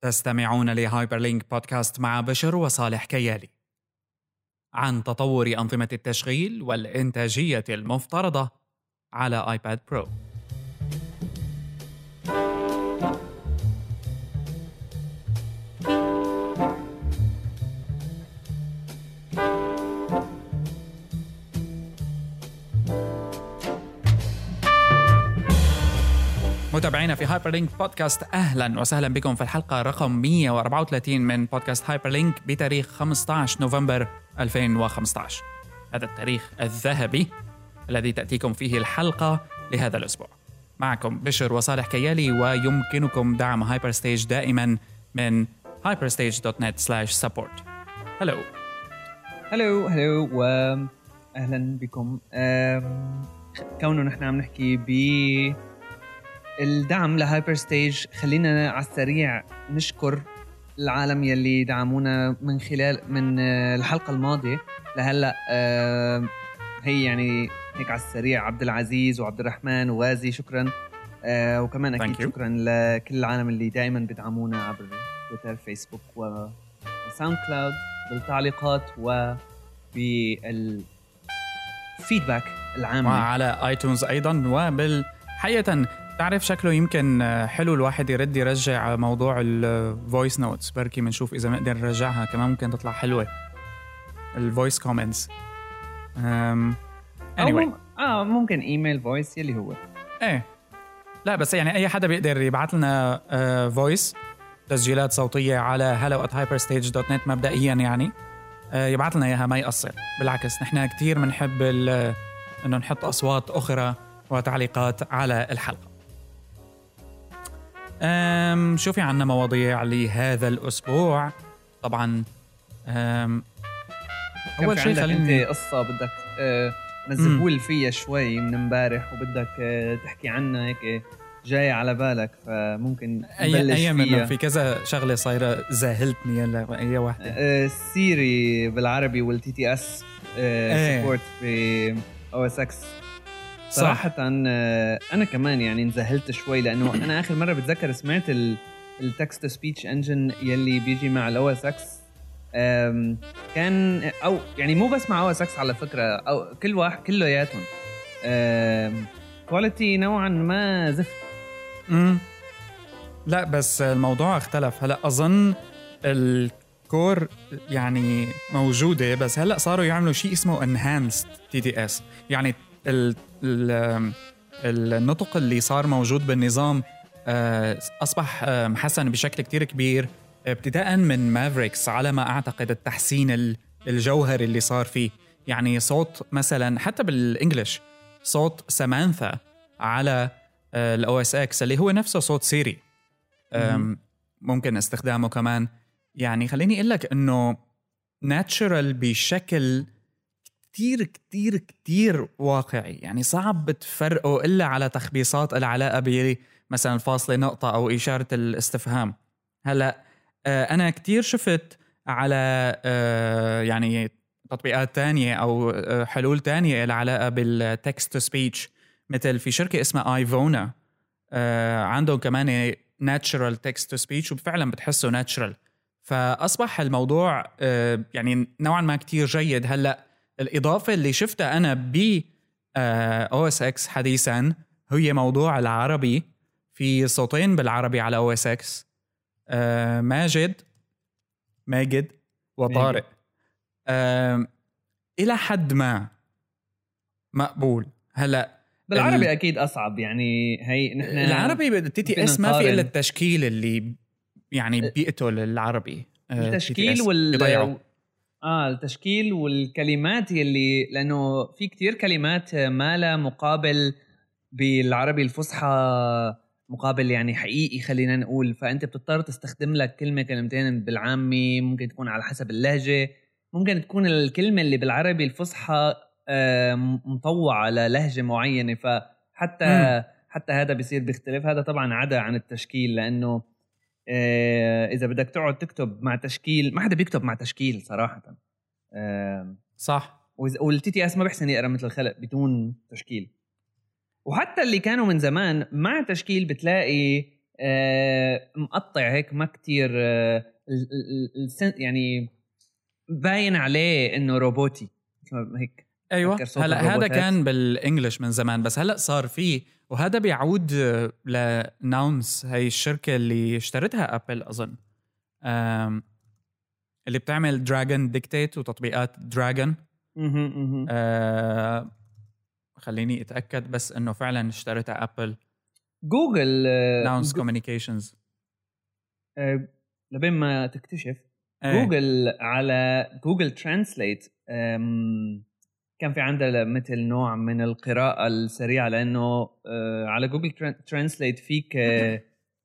تستمعون لهايبر لينك بودكاست مع بشر وصالح كيالي. عن تطور أنظمة التشغيل والإنتاجية المفترضة على آيباد برو. متابعينا في هايبر لينك بودكاست أهلا وسهلا بكم في الحلقة رقم 134 من بودكاست هايبر لينك بتاريخ 15 نوفمبر 2015 هذا التاريخ الذهبي الذي تأتيكم فيه الحلقة لهذا الأسبوع. معكم بشر وصالح كيالي ويمكنكم دعم هايبر ستيج دائما من hyperstage.net/support hello hello hello واهلا بكم. كونه نحن عم نحكي ب الدعم لهايبر ستيج خلينا على السريع نشكر العالم يلي دعمونا من خلال من آه، الحلقة الماضية. لهلأ آه، هي يعني هيك على السريع عبد العزيز وعبد الرحمن وغازي شكرا. آه، وكمان أكيد. شكرا لكل العالم اللي دائما بدعمونا عبر تويتر فيسبوك وساوند كلاود بالتعليقات وبال feedback العام وعلى آيتونز أيضا. وبالحقيقة تعرف شكله يمكن حلو الواحد يرد يرجع موضوع ال voice notes بركي بنشوف إذا بنقدر نرجعها. كمان ممكن تطلع حلوة. ال voice comments أو anyway. آه ممكن email voice يلي هو. إيه. لا بس يعني أي حدا بيقدر يبعث لنا voice تسجيلات صوتية على hello at hyperstage.net مبدئيا يعني. آه، يبعث لنا إياها ما يقصر. بالعكس نحن كثير بنحب إنه نحط أصوات أخرى وتعليقات على الحلقة. أم شو في عنا مواضيع لهذا الأسبوع طبعا أم في شيء خليني أنت قصة بدك آه نزهول فيها شوي من امبارح وبدك آه تحكي عنها هيك جاي على بالك فممكن اي اي منه فيها في كذا شغلة صايرة زاهلتني يلا اي واحدة آه سيري بالعربي والتي تي اس إيه. سبورت في أو إس إكس. صراحة آه، أنا كمان يعني انذهلت شوي لأنه أنا آخر مرة بتذكر سمعت التكست سبيتش انجن يلي بيجي مع الاو اس إكس كان أو يعني مو بس مع أو اس إكس على فكرة أو كل واحد كلياتهم quality نوعا ما زفت. امم لا بس الموضوع اختلف. هلأ أظن ال core يعني موجودة بس هلأ صاروا يعملوا شيء اسمه enhanced TTS يعني النطق اللي صار موجود بالنظام آه، أصبح آه، محسن بشكل كتير كبير ابتداء من مافريكس على ما أعتقد التحسين ال- الجوهري اللي صار فيه. يعني صوت مثلا حتى بال English صوت سامانثا على ال OS X اللي هو نفسه صوت سيري. ممكن استخدامه كمان. يعني خليني أقول لك إنه natural بشكل كتير كتير كتير واقعي. يعني صعب تفرقه إلا على تخبيصات العلاقة ب مثلا فاصلة نقطة أو إشارة الاستفهام. هلأ آه، أنا كتير شفت على آه، يعني تطبيقات تانية أو آه، حلول تانية لها علاقه بال text to speech مثل في شركة اسمها ايفونا عندهم كمان natural text to speech وفعلا بتحسه natural فأصبح الموضوع يعني نوعا ما كتير جيد. هلأ الإضافة اللي شفتها أنا ب OS X حديثا هي موضوع العربي في صوتين بالعربي على OS X ماجد ماجد وطارق. إلى حد ما مقبول. هلأ بالعربي ال- أكيد أصعب يعني هي نحن العربي بالتي تي إس ما في. إلا التشكيل اللي يعني بيقتل العربي آه، التشكيل وال. آه التشكيل والكلمات يلي لأنه في كتير كلمات ما لها مقابل بالعربي الفصحى مقابل يعني حقيقي خلينا نقول. فأنت بتضطر تستخدم لك كلمة كلمتين بالعامي ممكن تكون على حسب اللهجة ممكن تكون الكلمة اللي بالعربي الفصحى آه، مطوعة للهجه معينة. فحتى. حتى هذا بيصير بيختلف هذا طبعا عدا عن التشكيل لأنه إذا بدك تقعد تكتب مع تشكيل ما حدا بيكتب مع تشكيل صراحة. آه، صح. والتي تي إس ما بيحسن يقرأ مثل الخلق بدون تشكيل. وحتى اللي كانوا من زمان مع تشكيل بتلاقي آه، مقطع هيك ما كتير آه، يعني باين عليه إنه روبوتي هيك أيوه. هلأ هذا كان بال English من زمان بس هلأ صار فيه وهذا بيعود لنوانس هي الشركة اللي اشترتها ابل أظن. اللي بتعمل دراجون dictate وتطبيقات دراجون آه خليني أتأكد بس إنه فعلا اشترتها ابل جوجل نوانس communications لبين ما تكتشف أيه. جوجل على جوجل translate كان في عندها مثل نوع من القراءة السريعة لأنه آه، على جوجل translate فيك آه،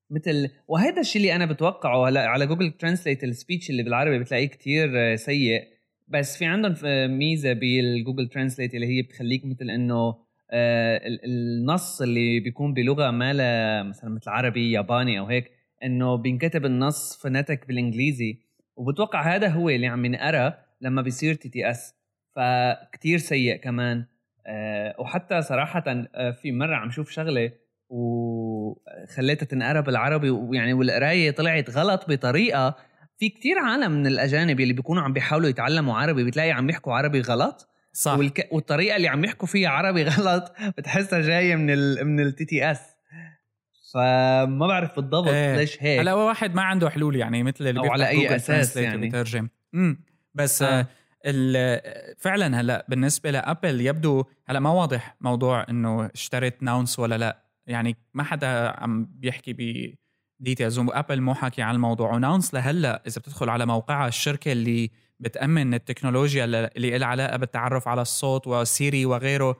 مثل وهذا الشيء اللي أنا بتوقعه هلا على جوجل translate ال speech اللي بالعربي بتلاقيه كتير آه، سيء. بس في عندهم ميزة بالجوجل translate اللي هي بتخليك مثل إنه النص اللي بيكون بلغة ما مثلا مثل عربي ياباني أو هيك إنه بينكتب النص phonetic بالإنجليزي. وبتوقع هذا هو اللي عم ينقرأ لما بيصير TTS فكتير سيء كمان. أه وحتى صراحة أه في مرة عم شوف شغلة وخليتها تنقرا بالعربي ويعني والقراية طلعت غلط بطريقة. في كتير عالم من الأجانب اللي بيكونوا عم بيحاولوا يتعلموا عربي بتلاقي عم يحكوا عربي غلط. صح. والك... والطريقة اللي عم يحكوا فيها عربي غلط بتحسها جاية من ال من ال TTS. فما بعرف بالضبط إيه. ليش هيك. هلا واحد ما عنده حلول يعني مثل اللي بيفتح على أي أساس يعني. بيترجم امم بس آه. فعلا هلا بالنسبة لأبل يبدو هلا ما واضح موضوع إنه اشترت نوانس ولا لا. يعني ما حدا عم بيحكي ب details وأبل مو حاكي عن الموضوع. ونوانس لهلأ إذا بتدخل على موقعها الشركة اللي بتأمن التكنولوجيا اللي لها علاقة بالتعرف على الصوت وسيري وغيره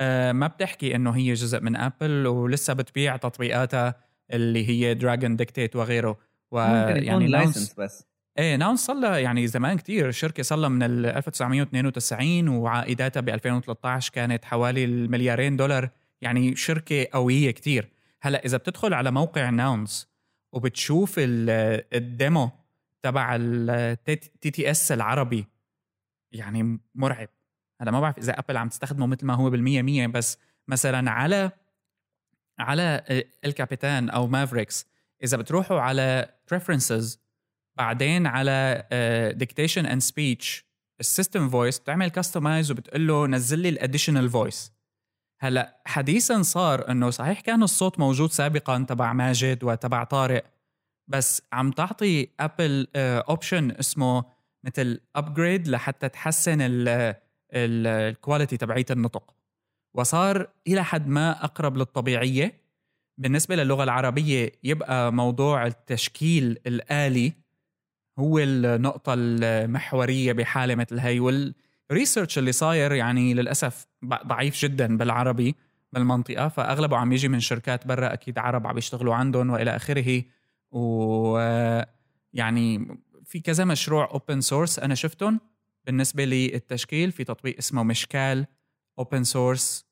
آه، ما بتحكي إنه هي جزء من أبل ولسه بتبيع تطبيقاتها اللي هي دراجون dictate وغيره. ويعني نوانس بس. إيه نوانس صار لها يعني زمان كتير الشركة لها من 1992 وعائداتها ب 2013 كانت حوالي المليارين دولار يعني شركة قوية كتير. هلأ إذا بتدخل على موقع Nuance وبتشوف ال demo تبع ال TTS العربي يعني مرعب. هلا ما بعرف إذا ابل عم تستخدمه مثل ما هو بالمية مية بس مثلا على على الكابيتان أو Mavericks إذا بتروحوا على preferences بعدين على dictation and speech ال system voice بتعمل customize وبتقول له نزل لي ال additional voice هلا حديثا صار إنه صحيح كان الصوت موجود سابقا تبع ماجد وتبع طارق بس عم تعطي ابل option اسمه مثل upgrade لحتى تحسن ال quality تبعية النطق. وصار إلى حد ما أقرب للطبيعية. بالنسبة للغة العربية يبقى موضوع التشكيل الآلي هو النقطة المحورية بحالة مثل هي وال research اللي صاير يعني للأسف ضعيف جدا بالعربي بالمنطقة. فأغلبه عم يجي من شركات برا أكيد عرب عم يشتغلوا عندهم وإلى آخره. و يعني في كذا مشروع open source أنا شفتهم. بالنسبة للتشكيل في تطبيق اسمه مشكال open source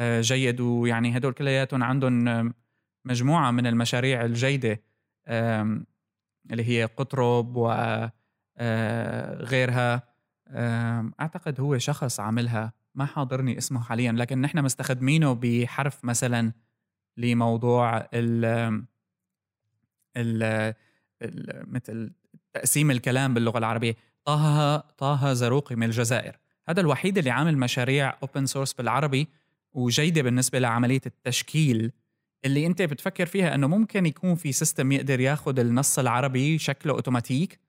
جيد ويعني هدول كلياتهم عندهم مجموعة من المشاريع الجيدة. اللي هي قطرب وغيرها آه، أعتقد هو شخص عاملها. ما حاضرني اسمه حاليا لكن نحن مستخدمينه بحرف مثلا لموضوع ال ال مثل تقسيم الكلام باللغة العربية. طه طه زروقي من الجزائر. هذا الوحيد اللي عامل مشاريع open source بالعربي وجيدة بالنسبة لعملية التشكيل اللي انت بتفكر فيها انه ممكن يكون في system يقدر ياخذ النص العربي شكله اوتوماتيك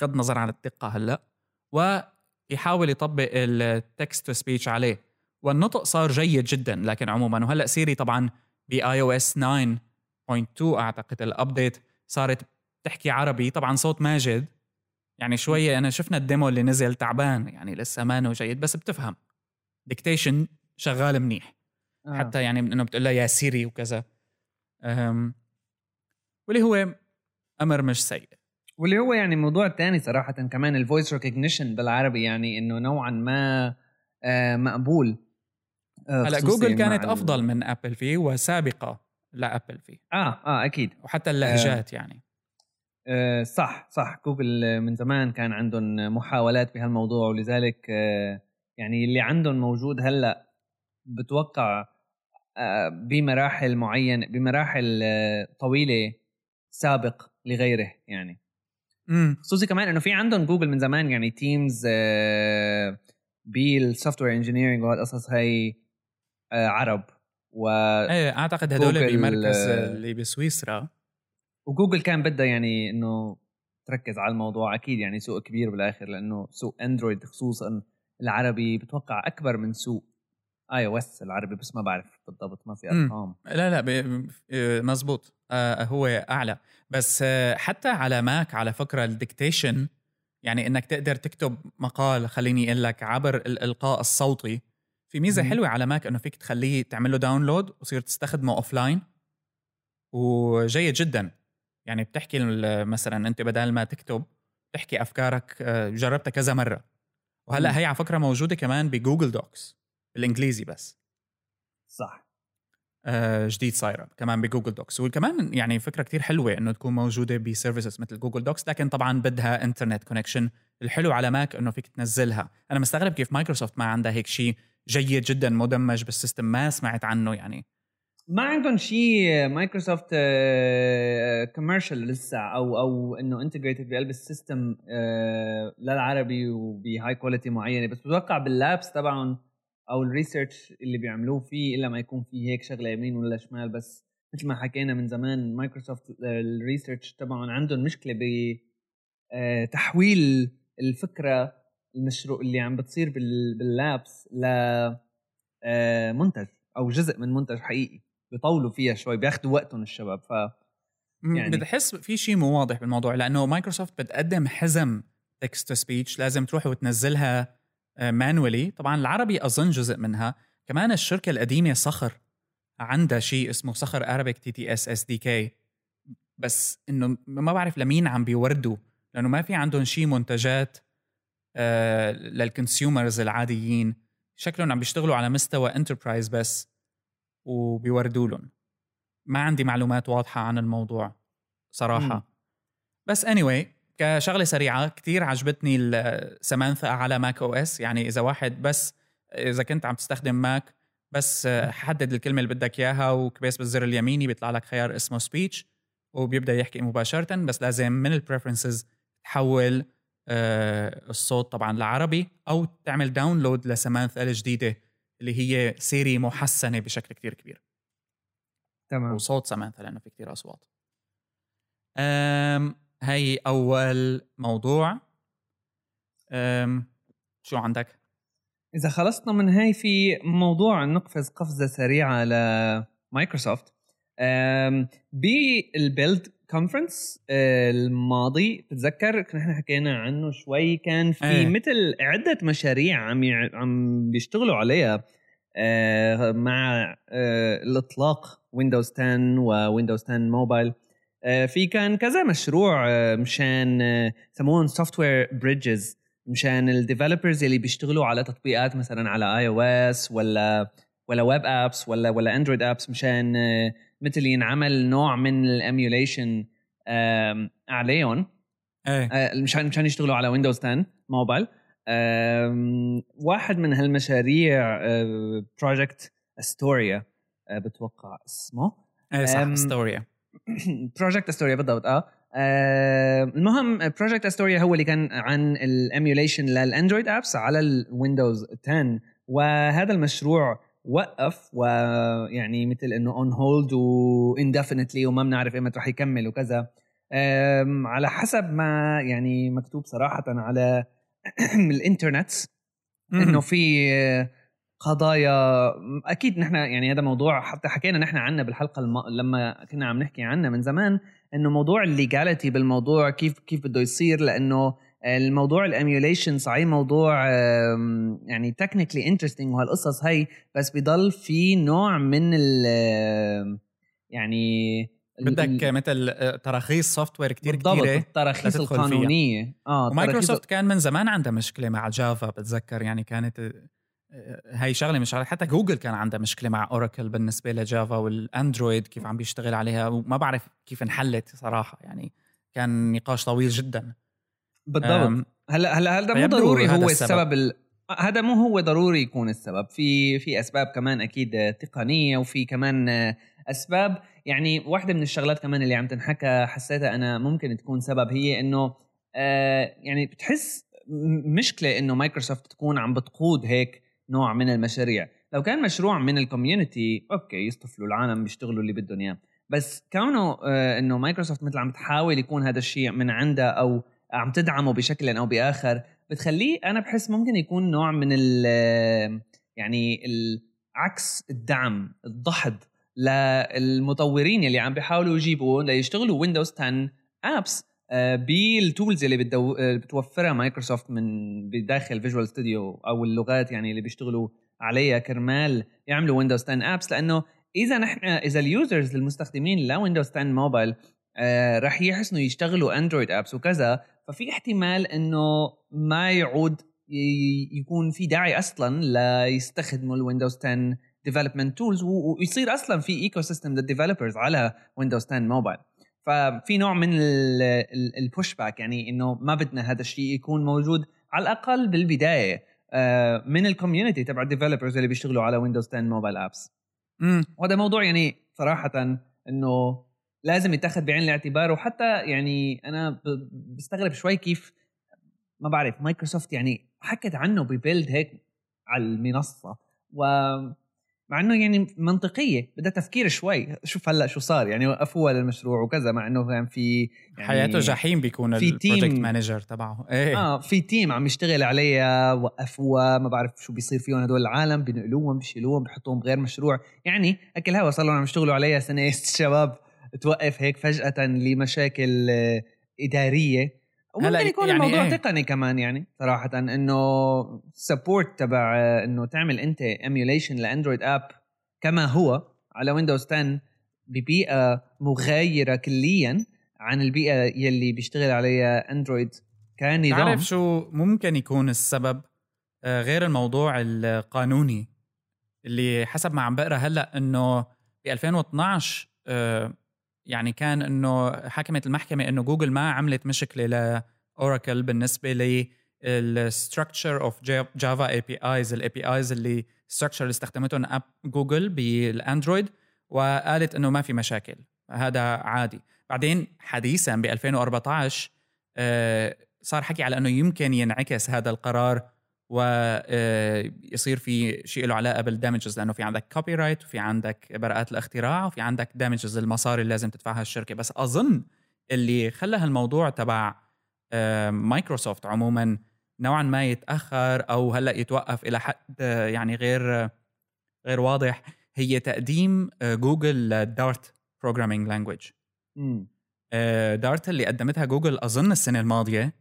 بغض النظر عن الدقة هلا ويحاول يطبق ال text to speech عليه. والنطق صار جيد جدا لكن عموما. وهلا سيري طبعا ب iOS 9.2 أعتقد ال update صارت تحكي عربي طبعا صوت ماجد. يعني شوية أنا شفنا ال demo اللي نزل تعبان يعني لسه ما جيد بس بتفهم. dictation شغال منيح. آه. حتى يعني إنه بتقول له يا سيري وكذا. واللي هو أمر مش سيء. واللي هو يعني موضوع تاني صراحة كمان ال voice recognition بالعربي يعني إنه نوعا ما آه مقبول. آه هلأ جوجل كانت أفضل من ابل فيه وسابقة لابل فيه آه آه أكيد. وحتى اللهجات آه يعني. آه صح صح. جوجل من زمان كان عندهم محاولات بهالموضوع ولذلك آه يعني اللي عندهم موجود هلأ بتوقع بمراحل معينة بمراحل آه، طويلة سابق لغيره يعني. خصوصي كمان إنه في عندهم جوجل من زمان يعني teams بال software engineering وهالقصص هي آه، عرب و إيه أعتقد هدول بمركز آه، اللي بسويسرا. وجوجل كان بدها يعني إنه تركز على الموضوع أكيد يعني سوق كبير بالآخر لأنه سوق اندرويد خصوصا العربي بتوقع أكبر من سوق iOS العربي بس ما بعرف بالضبط ما في. أرقام. لا لا ب- آه، مزبوط آه، هو أعلى. بس آه، حتى على ماك على فكرة ال dictation يعني إنك تقدر تكتب مقال خليني أقول لك عبر الإلقاء الصوتي في ميزة مم. حلوة على ماك إنه فيك تخليه تعمل له download وتصير تستخدمه offline وجيد جدا. يعني بتحكي مثلا أنت بدل ما تكتب تحكي أفكارك جربتها كذا مرة. وهلأ هي على فكرة موجودة كمان ب Google Docs بالإنجليزي بس. صح. آه، جديد صايرة كمان ب Google Docs. وكمان يعني فكرة كتير حلوة إنه تكون موجودة ب services مثل Google Docs لكن طبعا بدها internet connection الحلو على ماك إنه فيك تنزلها. أنا مستغرب كيف مايكروسوفت ما عندها هيك شيء جيد جدا مدمج بال system ما سمعت عنه يعني. ما عندهم شيء مايكروسوفت commercial لسه أو أو إنه integrated بقلب ال system آه، للعربي وبهاي quality معينة. بس بتوقع بال labs تبعهم أو ال research اللي بيعملوه فيه إلا ما يكون في هيك شغلة يمين ولا شمال. بس مثل ما حكينا من زمان مايكروسوفت آه، ال research تبعهم عندهم مشكلة ب آه، الفكرة المشروع اللي عم بتصير بال- بال labs ل آه، منتج أو جزء من منتج حقيقي بيطولوا فيها شوي بياخذوا وقتهم الشباب. ف يعني يعني- بتحس في شيء مو واضح بالموضوع لأنه مايكروسوفت بتقدم حزم text to speech لازم تروح وتنزلها manually طبعا العربي أظن جزء منها. كمان الشركة القديمة صخر. عندها شيء اسمه صخر ارابيك تي تي اس اس دي كي بس إنه ما بعرف لمين عم بيوردوا. لأنه ما في عندهم شيء منتجات آه لل consumers العاديين. شكلهم عم بيشتغلوا على مستوى enterprise بس وبيوردوا لهم. ما عندي معلومات واضحة عن الموضوع صراحة. مم. بس anyway كشغلة سريعة كتير عجبتني السمانثا على Mac OS يعني إذا واحد بس إذا كنت عم تستخدم ماك بس آه، حدد الكلمة اللي بدك إياها وكبس بالزر اليميني بيطلع لك خيار اسمه speech وبيبدأ يحكي مباشرة. بس لازم من ال preferences تحول آه، الصوت طبعا لعربي أو تعمل download لسمانثا الجديدة اللي هي سيري محسنة بشكل كتير كبير. تمام. وصوت سمانثا لأنه في كتير أصوات. أم هي أول موضوع. شو عندك؟ إذا خلصنا من هاي في موضوع نقفز قفزة سريعة لمايكروسوفت بال Build conference الماضي بتذكر كنا إحنا حكينا عنه شوي كان في إيه. مثل عدة مشاريع عم عم بيشتغلوا عليها. مع الإطلاق ويندوز 10 وويندوز 10 موبايل في كان كذا مشروع آه، مشان آه، سموهم software bridges مشان ال developers اللي بيشتغلوا على تطبيقات مثلا على iOS ولا ولا web apps ولا ولا أندرويد apps مشان آه، مثل ينعمل نوع من ال emulation عليهم. إيه. آه، مشان مشان يشتغلوا على ويندوز 10 موبايل واحد من هالمشاريع Project Astoria بتوقع اسمه. إيه صح أم، Astoria Project Astoria بالضبط. آه. آه، المهم Project Astoria هو اللي كان عن ال emulation للأندرويد apps على الويندوز 10 وهذا المشروع وقف ويعني مثل إنه on hold و indefinitely وما بنعرف إيمتى رح يكمل وكذا. على حسب ما يعني مكتوب صراحة على الإنترنت إنه في قضايا أكيد نحن يعني هذا موضوع حتى حكينا نحن عنه بالحلقة الم... لما كنا عم نحكي عنه من زمان إنه موضوع ال legality بالموضوع كيف كيف بده يصير لأنه الموضوع ال emulation صحيح موضوع يعني technically interesting وهالقصص هي بس بضل في نوع من ال يعني بدك مثل آه، تراخيص software بالضبط كثيره التراخيص. القانونية آه ومايكروسوفت التراخيص- كان من زمان عندها مشكلة مع جافا بتذكر يعني كانت هاي شغلة مش عارف حتى جوجل كان عندها مشكلة مع أوراكل بالنسبة لجافا والأندرويد كيف عم بيشتغل عليها وما بعرف كيف انحلت صراحة. يعني كان نقاش طويل جدا. بالضبط. هلا هلا هذا مو ضروري هو السبب. السبب ال... هذا مو هو ضروري يكون السبب. في في أسباب كمان أكيد تقنية وفي كمان أسباب. يعني واحدة من الشغلات كمان اللي عم تنحكى حسيتها أنا ممكن تكون سبب هي إنه آه يعني بتحس مشكلة إنه مايكروسوفت تكون عم بتقود هيك نوع من المشاريع. لو كان مشروع من ال community okay يصطفلوا العالم بيشتغلوا اللي بدهم إياه. بس كونه آه إنه مايكروسوفت مثل عم تحاول يكون هذا الشيء من عندها أو عم تدعمه بشكل أو بآخر بتخليه أنا بحس ممكن يكون نوع من ال يعني عكس الدعم الدحض للمطورين اللي عم بيحاولوا يجيبوا ليشتغلوا ويندوز 10 apps بال tools اللي بتدو... آه، بتوفرها مايكروسوفت من بداخل Visual Studio أو اللغات يعني اللي بيشتغلوا عليها كرمال يعملوا ويندوز 10 apps لأنه إذا نحن إذا ال users المستخدمين لويندوز 10 موبايل آه رح يحسنوا يشتغلوا أندرويد apps وكذا ففي احتمال إنه ما يعود يكون في داعي أصلا ليستخدموا الويندوز 10 development tools ويصير أصلا في ecosystem لل developers على ويندوز 10 موبايل ففي نوع من ال push back يعني إنه ما بدنا هذا الشيء يكون موجود على الأقل بالبداية آه، من ال community تبع ال developers اللي بيشتغلوا على ويندوز 10 موبايل apps وهذا موضوع يعني صراحة إنه لازم يتاخذ بعين الاعتبار وحتى يعني أنا بستغرب شوي كيف ما بعرف مايكروسوفت يعني حكت عنه ب Build هيك على المنصة و مع إنه يعني منطقية بدها تفكير شوي. شوف هلأ شو صار يعني وقفوها للمشروع وكذا مع إنه كان في يعني حياته جحيم بيكون في ال project manager تبعه. إيه. آه في team عم يشتغل عليها وقفوها ما بعرف شو بيصير فيهم هدول العالم بنقلوهم بيشيلوهم بحطوهم بغير مشروع. يعني اكل هوا صار لهم عم يشتغلوا عليها سنة. الشباب توقف هيك فجأة لمشاكل إدارية. وممكن يكون يعني الموضوع إيه؟ تقني كمان يعني صراحة إنه support تبع إنه تعمل أنت emulation لأندرويد app كما هو على ويندوز 10 ببيئة مغايرة كليا عن البيئة يلي بيشتغل عليها أندرويد كنظام تعرف شو ممكن يكون السبب آه، غير الموضوع القانوني اللي حسب ما عم بقرأ هلأ إنه ب 2012 يعني كان إنه حكمت المحكمة إنه جوجل ما عملت مشكلة لاوراكل بالنسبة لل structure of جافا APIs ال APIs اللي structure اللي استخدمتهم أب جوجل بالأندرويد وقالت إنه ما في مشاكل هذا عادي. بعدين حديثا ب 2014 آه، صار حكي على إنه يمكن ينعكس هذا القرار ويصير آه، في شيء له علاقة بال damages لأنه في عندك copyright وفي عندك براءات الاختراع وفي عندك damages المصاري اللي لازم تدفعها الشركة. بس أظن اللي خلى هالموضوع تبع مايكروسوفت عموما نوعا ما يتأخر أو هلأ يتوقف إلى حد يعني غير غير واضح هي تقديم جوجل Dart programming language Dart اللي قدمتها جوجل أظن السنة الماضية.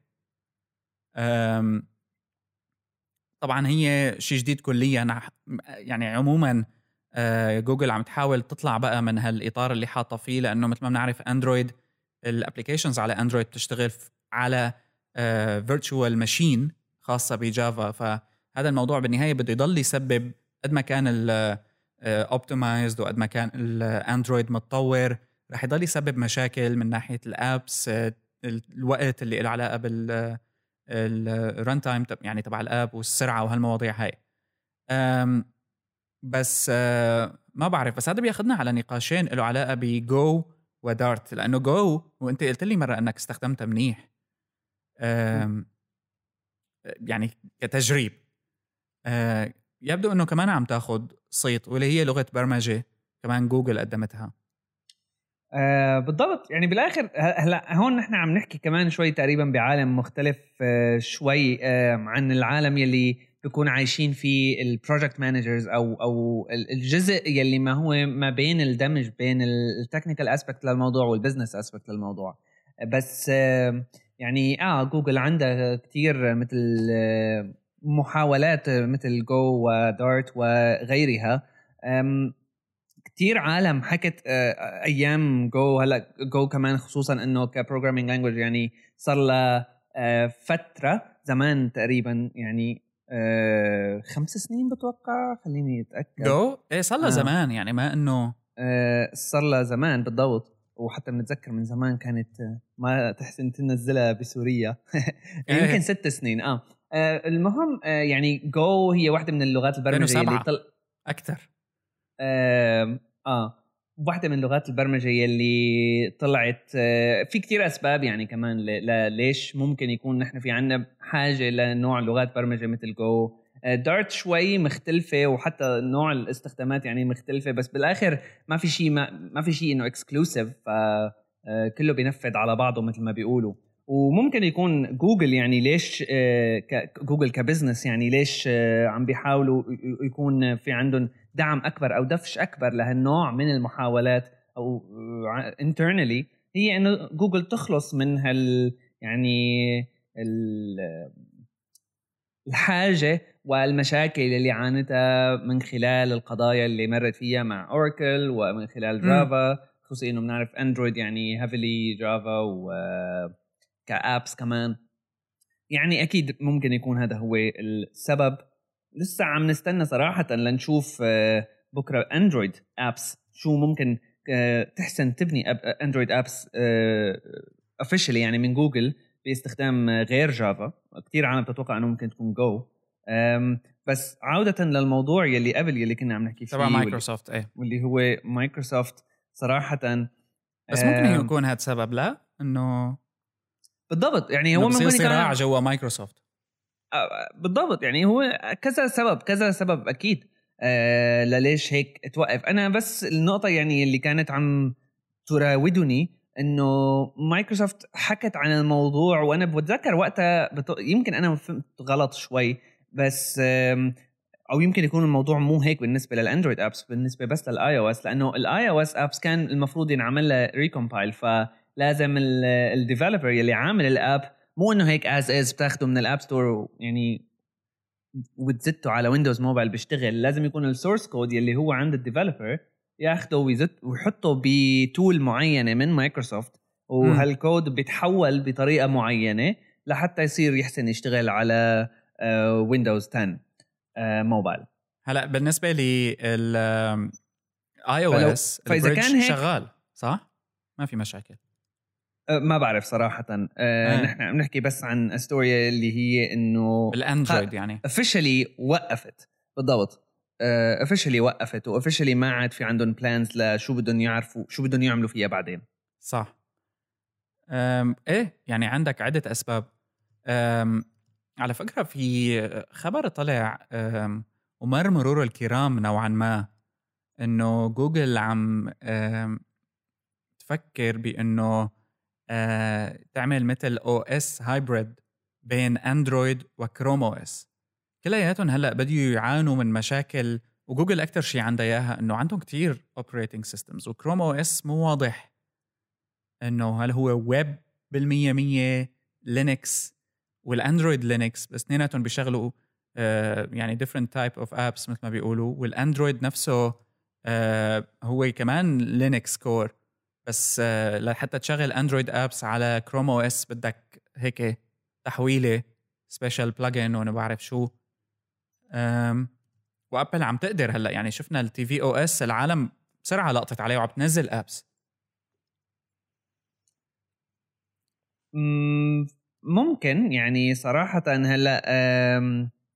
طبعا هي شيء جديد كليا. يعني عموما آه، جوجل عم تحاول تطلع بقى من هالإطار اللي حاطه فيه لأنه مثل ما بنعرف اندرويد ال applications على اندرويد بتشتغل على virtual آه، machine خاصة بجافا. فهذا الموضوع بالنهاية بده يضل يسبب قد ما كان optimized آه، وقد ما كان الاندرويد متطور رح يضل يسبب مشاكل من ناحية ال apps الوقت اللي له علاقة بال ال runtime يعني تبع ال app والسرعة وهالمواضيع هاي. بس آه، ما بعرف بس هذا بياخذنا على نقاشين له علاقة بجو و Dart لأنه Go وأنت قلت لي مرة إنك استخدمتها منيح. يعني كتجريب. آه، يبدو إنه كمان عم تاخذ صيت واللي هي لغة برمجة كمان جوجل قدمتها. آه بالضبط. يعني بالآخر هلا هون نحن عم نحكي كمان شوي تقريبا بعالم مختلف آه شوي آه عن العالم يلي بيكون عايشين فيه ال project managers أو أو الجزء يلي ما هو ما بين الدمج بين ال technical aspect للموضوع وال business aspect للموضوع. بس آه يعني آه جوجل عندها كثير مثل محاولات مثل Go و Dart وغيرها كثير عالم حكت آه، أيام جو هلا جو كمان خصوصا إنه ك programming language يعني صار لها آه، فترة زمان تقريبا يعني آه، خمس سنين بتوقع خليني أتأكد. جو؟ إيه صار لها آه. زمان يعني ما إنه صار لها زمان بالضبط وحتى بنتذكر من زمان كانت ما تحسن تنزلها بسوريا. يمكن ست سنين آه. آه المهم يعني جو هي واحدة من اللغات البرمجه اللي طل... أكثر آه. واحدة من لغات البرمجة يلي طلعت آه، في كتير أسباب يعني كمان ليش ممكن يكون نحن في عنا حاجة لنوع لغات برمجة مثل جو دارت شوي مختلفة وحتى نوع الاستخدامات يعني مختلفة بس بالآخر ما في شيء ما, ما في شيء إنه exclusive فكله بينفذ على بعضه مثل ما بيقولوا. وممكن يكون جوجل يعني ليش آه، جوجل ك business يعني ليش آه، عم بيحاولوا يكون في عندهم دعم أكبر أو دفش أكبر لهالنوع من المحاولات أو internally هي إنه جوجل تخلص من هال يعني الحاجة والمشاكل اللي عانتها من خلال القضايا اللي مرت فيها مع Oracle ومن خلال Java خصوصي إنه بنعرف Android يعني heavily Java و ك apps كمان. يعني أكيد ممكن يكون هذا هو السبب. لسه عم نستنى صراحة لنشوف آه، بكرة Android apps شو ممكن آه، تحسن تبني Android apps officially يعني من جوجل باستخدام غير Java كثير عالم تتوقع إنه ممكن تكون جو بس عودة للموضوع يلي قبل يلي كنا عم نحكي فيه تبع مايكروسوفت إيه. واللي هو مايكروسوفت صراحة بس ممكن يكون هذا سبب لا؟ إنه بالضبط. يعني هو ممكن صراع جوا مايكروسوفت بالضبط. يعني هو كذا سبب كذا سبب أكيد. آه لليش هيك توقف. أنا بس النقطة يعني اللي كانت عم تراودني إنه مايكروسوفت حكت عن الموضوع وأنا بتذكر وقتها بت... يمكن أنا فهمت غلط شوي بس أو يمكن يكون الموضوع مو هيك بالنسبة لل Android apps بالنسبة بس لل iOS لأنه ال iOS apps كان المفروض ينعمل لها recompile فلازم ال developer يلي عامل ال app مو إنه هيك as is بتاخده من ال App Store يعني وتزته على Windows Mobile بيشتغل. لازم يكون ال source code يلي هو عند ال developer ياخده ويزت ويحطه ب tool معينة من مايكروسوفت وهالكود بيتحول بطريقة معينة لحتى يصير يحسن يشتغل على Windows 10 موبايل هلأ بالنسبة ل iOS فإذا كان هيك شغال صح؟ ما في مشاكل. ما بعرف صراحة. أه نحن عم نحكي بس عن story اللي هي إنه ال Android يعني. officially وقفت. بالضبط. officially أه وقفت و officially ما عاد في عندهم plans لشو بدهم يعرفوا شو بدهم يعملوا فيها بعدين. صح. إيه يعني عندك عدة أسباب. على فكرة في خبر طلع ومر مرور الكرام نوعا ما إنه جوجل عم تفكر بإنه آه، تعمل مثل OS hybrid بين Android و Chrome OS كلياتهم هلأ بديوا يعانوا من مشاكل وجوجل أكثر شيء عندها إياها إنه عندهم كثير operating systems و Chrome OS مو واضح إنه هل هو ويب بالمية مية Linux وال Android Linux بس اثنيناتهم بيشغلوا آه يعني different type of apps مثل ما بيقولوا وال Android نفسه آه هو كمان Linux core بس آه، لحتى تشغل Android apps على Chrome OS بدك هيك تحويلة special plugin وأنا بعرف شو. وأبل عم تقدر هلأ يعني شفنا ال tvOS العالم بسرعة لقطت عليه وعم تنزل apps ممكن يعني صراحة هلأ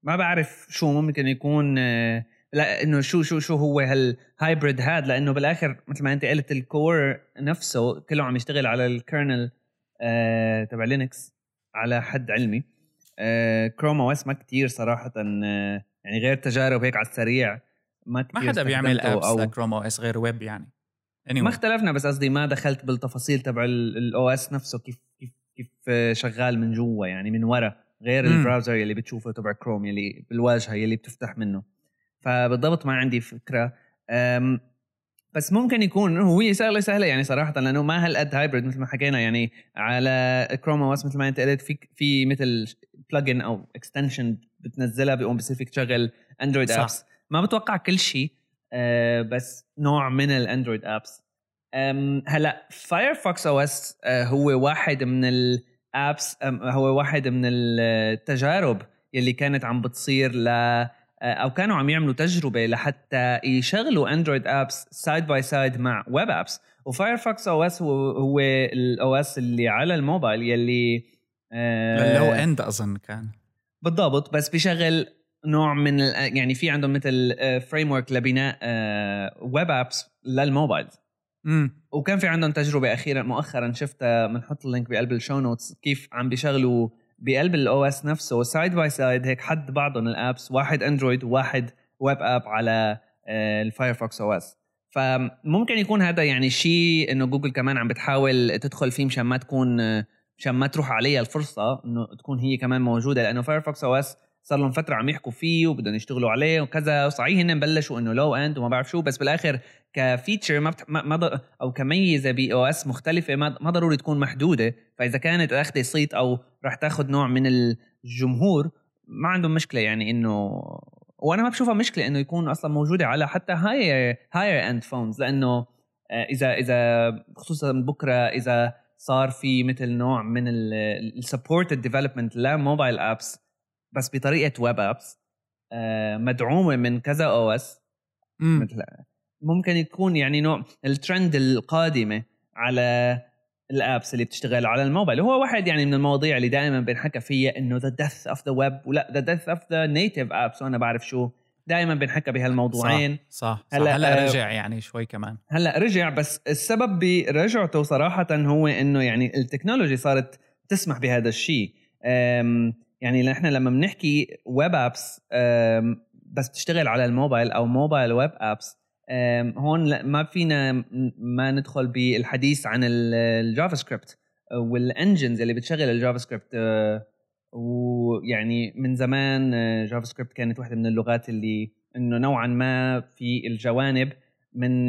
ما بعرف شو ممكن يكون آه، لا إنه شو شو شو هو هال hybrid هاد لأنه بالآخر مثل ما أنت قلت ال core نفسه كله عم يشتغل على ال kernel آه تبع Linux على حد علمي آه Chrome OS ما كثير صراحة آه يعني غير تجارب هيك على السريع ما كثير ما حدا بيعمل apps أو ل Chrome OS غير ويب يعني anyway. ما اختلفنا بس قصدي ما دخلت بالتفاصيل تبع ال OS نفسه كيف كيف كيف شغال من جوا يعني من ورا غير م. ال browser يلي بتشوفه تبع كروم يلي بالواجهة يلي بتفتح منه فبالضبط ما عندي فكرة. بس ممكن يكون هو شغله سهلة يعني صراحة لأنه ما هالقد hybrid مثل ما حكينا يعني على Chrome OS مثل ما أنت قلت في في مثل plugin أو extension بتنزلها بيقوم بصير فيك تشغل Android apps ما بتوقع كل شيء أه بس نوع من ال Android apps هلا Firefox OS هو واحد من ال apps هو واحد من التجارب يلي كانت عم بتصير ل أو كانوا عم يعملوا تجربة لحتى يشغلوا Android apps side by side مع web apps و Firefox OS هو هو ال OS اللي على الموبايل يلي آه low-end أظن كان. بالضبط بس بيشغل نوع من يعني في عندهم مثل framework لبناء web apps لل mobiles امم وكان في عندهم تجربة أخيرا مؤخرا شفتها بنحط ال link بقلب ال show notes كيف عم بيشغلوا بقلب ال OS نفسه. side by side هيك حد بعضهم ال apps واحد Android وواحد web app على ال Firefox OS فممكن يكون هذا يعني شيء إنه جوجل كمان عم بتحاول تدخل فيه مشان ما تكون مشان ما تروح عليها الفرصة إنه تكون هي كمان موجودة. لأنه Firefox OS صار لهم فترة عم يحكوا فيه وبدهم يشتغلوا عليه وكذا. صحيح هن بلشوا إنه low-end وما بعرف شو بس بالآخر ك feature ما, بت... ما... ما أو كميزة ب OS مختلفة ما... ما ضروري تكون محدودة. فإذا كانت اخذه صيت أو رح تاخذ نوع من الجمهور ما عندهم مشكلة يعني إنه وأنا ما بشوفها مشكلة إنه يكون أصلا موجودة على حتى هاي higher-end phones لأنه اذا إذا خصوصا بكرة إذا صار في مثل نوع من ال supported development ل mobile apps بس بطريقة web apps مدعومة من كذا OS مثل ممكن يكون يعني نوع الترند القادمة على ال apps اللي بتشتغل على الموبايل. هو واحد يعني من المواضيع اللي دائما بنحكى فيها إنه the death of the web ولا the death of the native apps وأنا بعرف شو. دائما بنحكى بهالموضوعين. صح صح, هلأ, هلأ آه، رجع يعني شوي كمان. هلأ رجع بس السبب برجعته صراحة هو إنه يعني ال technology صارت تسمح بهذا الشيء. يعني نحن لما بنحكي web apps بس تشتغل على الموبايل أو mobile web apps هون ما فينا ما ندخل بالحديث عن ال JavaScript وال engines اللي بتشغل ال JavaScript أه، ويعني من زمان جافا أه، سكريبت كانت واحدة من اللغات اللي إنه نوعا ما في الجوانب من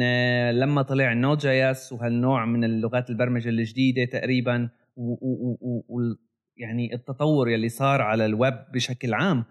لما طلع ال Node.js وهالنوع من اللغات البرمجة الجديدة تقريبا و يعني التطور يلي صار على الويب بشكل عام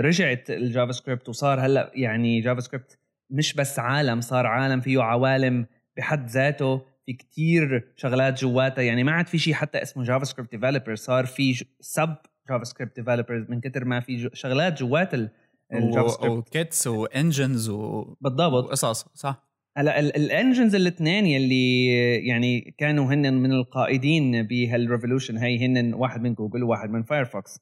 رجعت ال JavaScript وصار هلأ يعني JavaScript مش بس عالم صار عالم فيه عوالم بحد ذاته في كتير شغلات جواتها. يعني ما عاد في شيء حتى اسمه JavaScript developer صار في sub JavaScript developers من كتر ما في شغلات جوات ال JavaScript و kits و engines و... بالضبط. وقصص صح؟ هلا ال engines الاثنين يلي يعني كانوا هن من القائدين بهال revolution هي هن واحد من جوجل وواحد من Firefox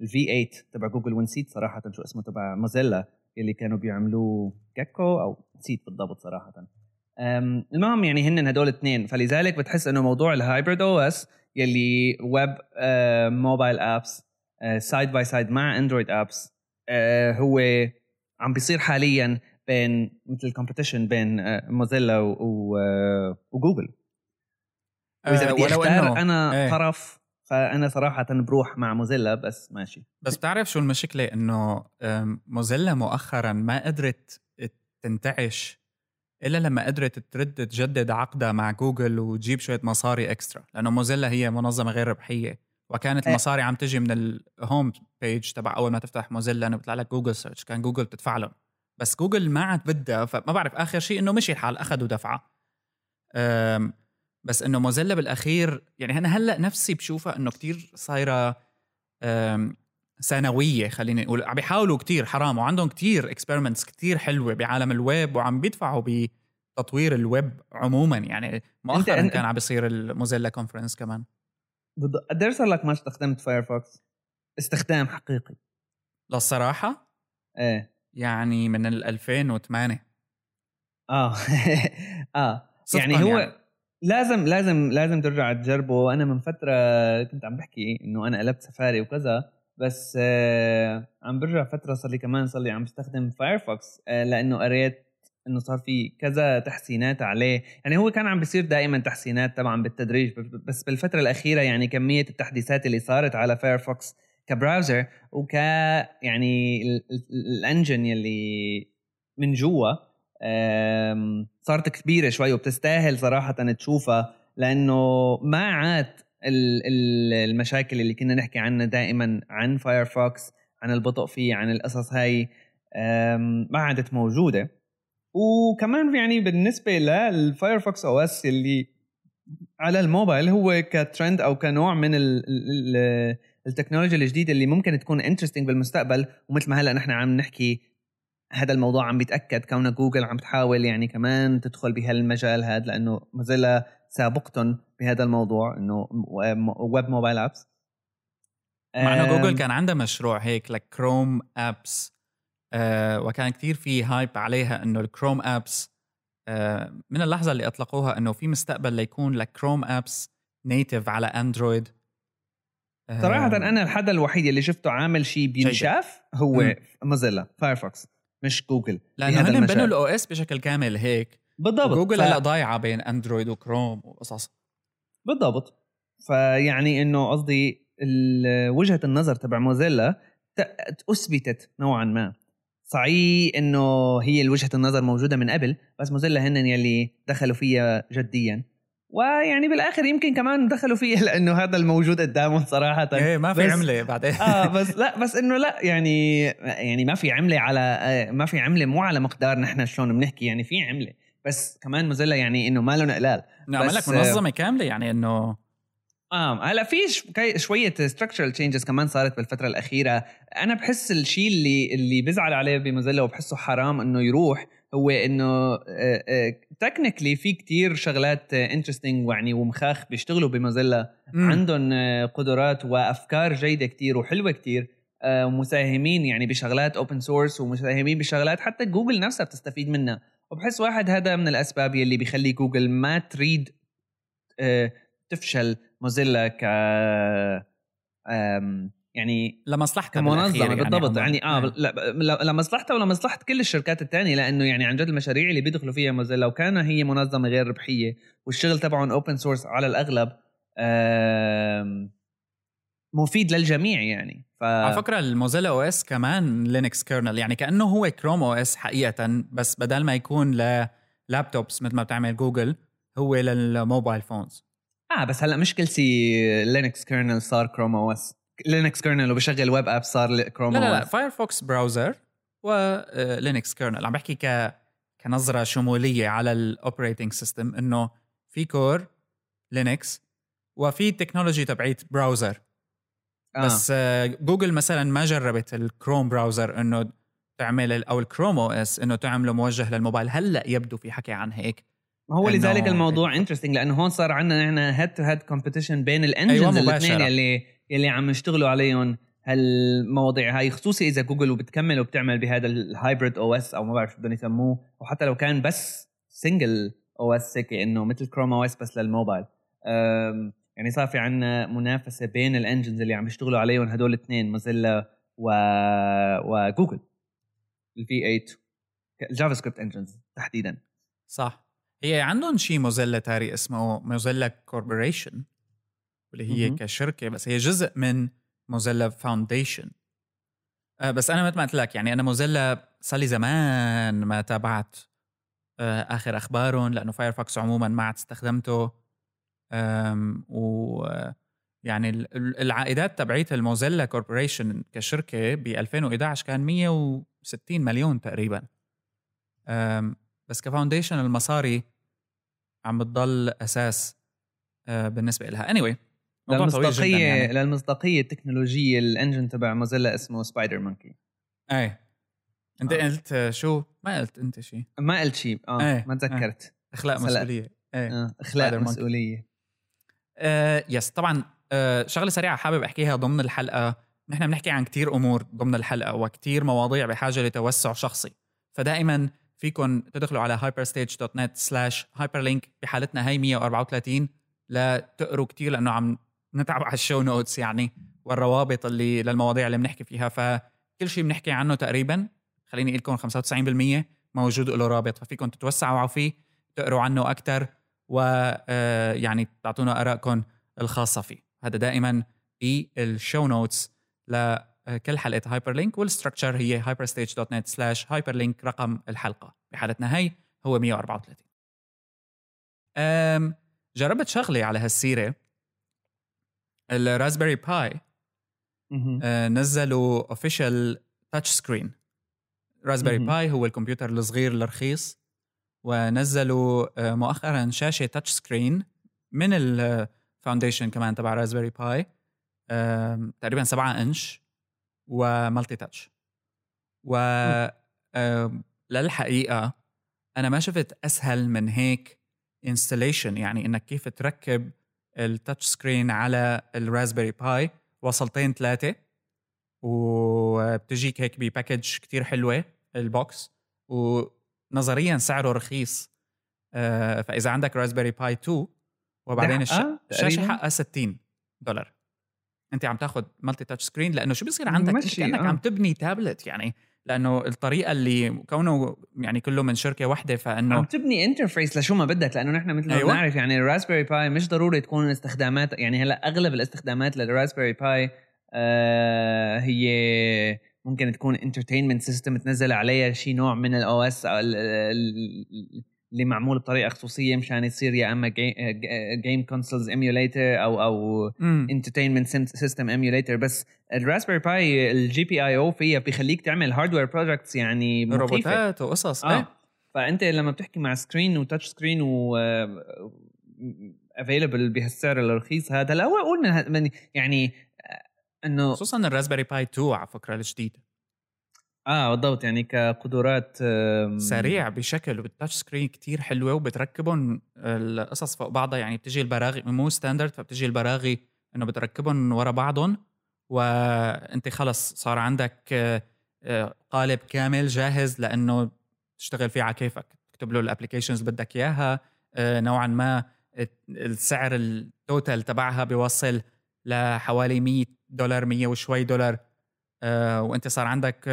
ال V8 تبع جوجل ونسيت صراحة شو اسمه تبع Mozilla اللي كانوا بيعملوه Gecko أو نسيت بالضبط صراحة. المهم يعني هن هدول الاثنين فلذلك بتحس إنه موضوع ال hybrid OS يلي web mobile apps side by side مع Android apps آه، هو عم بيصير حاليا بين مثل competition بين Mozilla آه، وجوجل وإذا بدي أختار أنا إيه. طرف فأنا صراحة بروح مع Mozilla بس ماشي. بس بتعرف شو المشكلة؟ إنه Mozilla مؤخرا ما قدرت تنتعش إلا لما قدرت ترد تجدد عقدها مع جوجل وتجيب شوية مصاري extra لأنه Mozilla هي منظمة غير ربحية. وكانت إيه. المصاري عم تجي من ال home page تبع أول ما تفتح Mozilla انه بيطلع لك Google search كان جوجل بتدفع لهم. بس جوجل ما عاد بدها فما بعرف آخر شيء إنه مشي الحال اخذوا دفعه بس إنه Mozilla بالأخير يعني أنا هلأ نفسي بشوفها إنه كتير صايرة ثانوية خلينا نقول عم بيحاولوا كتير حرام وعندهم كتير experiments كتير حلوة بعالم الويب وعم بيدفعوا بتطوير الويب عموما. يعني مؤخرا كان عم بيصير ال Mozilla conference كمان. قد صار لك ما استخدمت Firefox استخدام حقيقي. للصراحة؟ إيه. يعني من ال 2008 آه. آه. يعني هو يعني. لازم لازم لازم ترجع تجربه أنا من فترة كنت عم بحكي إنه أنا قلبت سفاري وكذا بس آه عم برجع فترة صار لي كمان صار لي عم بستخدم Firefox آه لأنه قريت إنه صار في كذا تحسينات عليه. يعني هو كان عم بيصير دائما تحسينات طبعا بالتدريج بس بالفترة الأخيرة يعني كمية التحديثات اللي صارت على Firefox ك browser وك يعني ال engine يلي من جوا صارت كبيرة شوي وبتستاهل صراحة تشوفها لأنه ما عاد المشاكل اللي كنا نحكي عنها دائما عن Firefox عن البطء فيه عن القصص هاي ما عادت موجودة. وكمان يعني بالنسبة لل Firefox OS اللي على الموبايل هو كترند أو كنوع من التكنولوجيا الجديدة اللي ممكن تكون interesting بالمستقبل ومثل ما هلأ نحن عم نحكي هذا الموضوع عم بيتأكد. كون جوجل عم تحاول يعني كمان تدخل بهالمجال هذا لأنه Mozilla سابقتهم بهذا الموضوع إنه web mobile apps. مع إنه جوجل كان عندها مشروع هيك ل Chrome apps آه وكان كتير في hype عليها إنه ال Chrome apps آه من اللحظة اللي أطلقوها إنه في مستقبل ليكون ل Chrome apps native على Android آه، صراحة أنا الحدا الوحيد اللي شفته عامل شيء بينشاف هو. Mozilla Firefox مش جوجل لأنه هن بنوا. ال OS بشكل كامل هيك. بالضبط. جوجل ف- هلا ضايعة بين Android و Chrome وقصص. بالضبط. فيعني إنه قصدي وجهة النظر تبع Mozilla أثبتت نوعا ما. صحيح إنه هي وجهة النظر موجودة من قبل بس موزيلا هن يلي دخلوا فيها جديا. ويعني بالآخر يمكن كمان دخلوا فيها لأنه هذا الموجود قدامهم صراحة. إيه ما في عملة بعدين. آه بس لا بس إنه لا يعني يعني ما في عملة على آه، ما في عملة مو على مقدار نحن شلون بنحكي يعني في عملة. بس كمان موزيلا يعني إنه ما لهم قلال نعمل لك بس- منظمة كاملة يعني إنه آه هلأ في شوية structural changes كمان صارت بالفترة الأخيرة. أنا بحس الشيء اللي اللي بزعل عليه ب Mozilla وبحسه حرام إنه يروح هو إنه technically في كتير شغلات interesting يعني ومخاخ بيشتغلوا ب Mozilla. مم. عندهم آه، قدرات وأفكار جيدة كتير وحلوة كتير. آه، ومساهمين يعني بشغلات open source ومساهمين بشغلات حتى جوجل نفسها بتستفيد منها. وبحس واحد هذا من الأسباب يلي بيخلي جوجل ما تريد آه، تفشل Mozilla ك يعني لمصلحتها كمنظمة بالأخير بالضبط عموماً. يعني آه إيه. لا لمصلحتها ولمصلحه كل الشركات الثانية لأنه يعني عن جد المشاريع اللي بيدخلوا فيها Mozilla وكان هي منظمة غير ربحية والشغل تبعهم open source على الأغلب مفيد للجميع يعني ف على فكرة ال Mozilla OS كمان Linux kernel يعني كأنه هو Chrome OS حقيقة بس بدل ما يكون لل laptops مثل ما بتعمل جوجل هو لل mobile phones آه بس هلأ مش كل شيء Linux kernel صار Chrome OS Linux kernel وبشغل web app صار كروم لا لا لا Firefox browser و Linux kernel عم بحكي ك كنظرة شمولية على ال operating system إنه في core Linux وفي technology تبعيت browser آه. بس آه، جوجل مثلا ما جربت ال Chrome browser إنه تعمل أو ال Chrome OS إنه تعمله موجه للموبايل. هلأ يبدو في حكي عن هيك. ما هو لذلك الموضوع interesting لأنه هون صار عندنا نحن head to head competition بين أيوة، ال engines مباشرة. الاثنين يلي يلي عم يشتغلوا عليهم هالمواضيع هاي خصوصي إذا جوجل وبتكمل وبتعمل بهذا ال hybrid OS أو ما بعرف شو بدهم يسموه. وحتى لو كان بس single OS هيك إنه مثل Chrome OS بس للموبايل. يعني صار في عندنا منافسة بين ال engines اللي عم يشتغلوا عليهم هدول الاثنين Mozilla و... وجوجل ال V8 ال JavaScript engines تحديدا. صح. هي عندهم شيء Mozilla تاري اسمه Mozilla Corporation واللي هي مهم. كشركة بس هي جزء من Mozilla Foundation آه بس أنا مثل ما قلت لك يعني أنا Mozilla صار لي زمان ما تابعت آه آخر أخبارهم لأنه Firefox عموما ما عاد استخدمته. و يعني ال- ال- العائدات تبعيت ال Mozilla Corporation كشركة ب 2011 كان 160 مليون تقريبا. بس ك foundation المصاري عم بتضل أساس آه، بالنسبة لها anyway للمصداقيه يعني. للمصداقية التكنولوجية ال engine تبع Mozilla اسمه SpiderMonkey إيه أنت آه. قلت شو؟ ما قلت أنت شيء ما قلت شيء آه إيه، ما تذكرت. اخلاق مسؤولية. إيه آه. إخلاء SpiderMonkey. مسؤولية. آه yes طبعا آه شغلة سريعة حابب أحكيها ضمن الحلقة. نحن بنحكي عن كتير أمور ضمن الحلقة وكتير مواضيع بحاجة لتوسع شخصي. فدائما فيكم تدخلوا على hyperstage.net slash hyperlink بحالتنا هي 134 لتقروا كتير لأنه عم نتعب على ال show notes يعني والروابط اللي للمواضيع اللي بنحكي فيها. فكل شيء بنحكي عنه تقريبا خليني أقول لكم 95% موجود له رابط ففيكم تتوسعوا فيه تقروا عنه أكثر ويعني تعطونا آرائكم الخاصة فيه. هذا دائما بال show notes لكل حلقة Hyperlink وال structure هي hyperstage.net slash hyperlink رقم الحلقة. بحالتنا هي هو 134 أم جربت شغله على هالسيرة. ال Raspberry Pi. آه، نزلوا official touch screen Raspberry. Pi هو الكمبيوتر الصغير الرخيص ونزلوا آه، مؤخرا شاشة touch screen من ال foundation كمان تبع Raspberry Pi آم، تقريبا 7 إنش و multi-touch و للحقيقة أنا ما شفت أسهل من هيك installation يعني إنك كيف تركب ال touch screen على ال Raspberry Pi وصلتين ثلاثة وبتجيك هيك ب package كتير حلوة ال box ونظريا سعره رخيص آه، فإذا عندك Raspberry Pi 2 وبعدين الشاشة؟ حقها 60 دولار أنت عم تاخذ multi-touch screen لأنه شو بصير عندك كأنك آه. عم تبني تابلت يعني لأنه الطريقة اللي كونه يعني كله من شركة واحدة عم فانه تبني interface لشو ما بدك لأنه نحن مثل ما أيوة. بنعرف يعني ال Raspberry Pi مش ضروري تكون استخدامات يعني هلأ أغلب الاستخدامات لل Raspberry Pi آه هي ممكن تكون entertainment system تنزل عليها شيء نوع من ال OS اللي معمول بطريقة خصوصية مشان يصير يا أما game consoles emulator أو أو. entertainment system emulator بس ال Raspberry Pi ال GPIO فيها بيخليك تعمل hardware projects يعني روبوتات وقصص. آه. إيه. فأنت لما بتحكي مع screen و touch screen و available بهالسعر الرخيص هذا لا أقول من, يعني آه، إنه خصوصا ال Raspberry Pi 2 على فكرة الجديد آه بالضبط. يعني كقدرات سريع بشكل وبال touch screen كتير حلوة وبتركبهم القصص فوق بعضها. يعني بتجي البراغي مو standard فبتجي البراغي إنه بتركبهم ورا بعضهم. وأنت خلص صار عندك آه، آه، قالب كامل جاهز لأنه تشتغل فيه على كيفك. تكتب له ال applications بدك إياها. آه، نوعا ما السعر ال total تبعها بيوصل لحوالي 100 دولار 100 وشوي دولار. وأنت صار عندك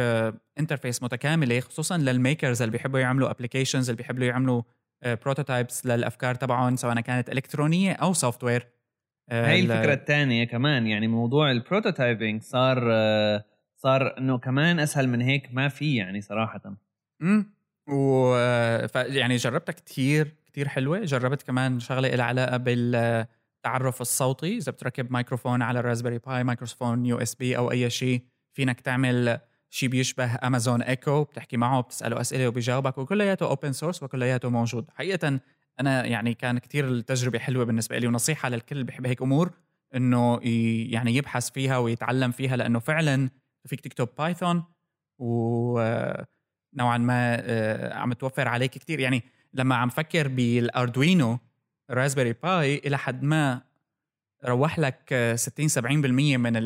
interface متكامله خصوصا لل makers اللي بيحبوا يعملوا applications اللي بيحبوا يعملوا prototypes للأفكار تبعهم سواء كانت إلكترونية أو software هاي الفكرة الثانية كمان يعني موضوع ال prototyping صار آه، صار إنه كمان أسهل من هيك ما في يعني صراحة. امم و يعني جربتها كتير كتير حلوة. جربت كمان شغلة لها علاقة بالتعرف الصوتي إذا بتركب ميكروفون على ال Raspberry Pi ميكروفون USB أو أي شيء. فينك تعمل شيء بيشبه Amazon Echo بتحكي معه بتسأله أسئلة وبيجاوبك وكلياته open source وكلياته موجود. حقيقة أنا يعني كان كتير التجربة حلوة بالنسبة لي ونصيحة للكل بيحب هيك أمور إنه يعني يبحث فيها ويتعلم فيها لأنه فعلا فيك تكتب Python ونوعا ما آه، عم توفر عليك كتير. يعني لما عم فكر بال Arduino Raspberry Pi إلى حد ما بتروح لك آه، 60 70% من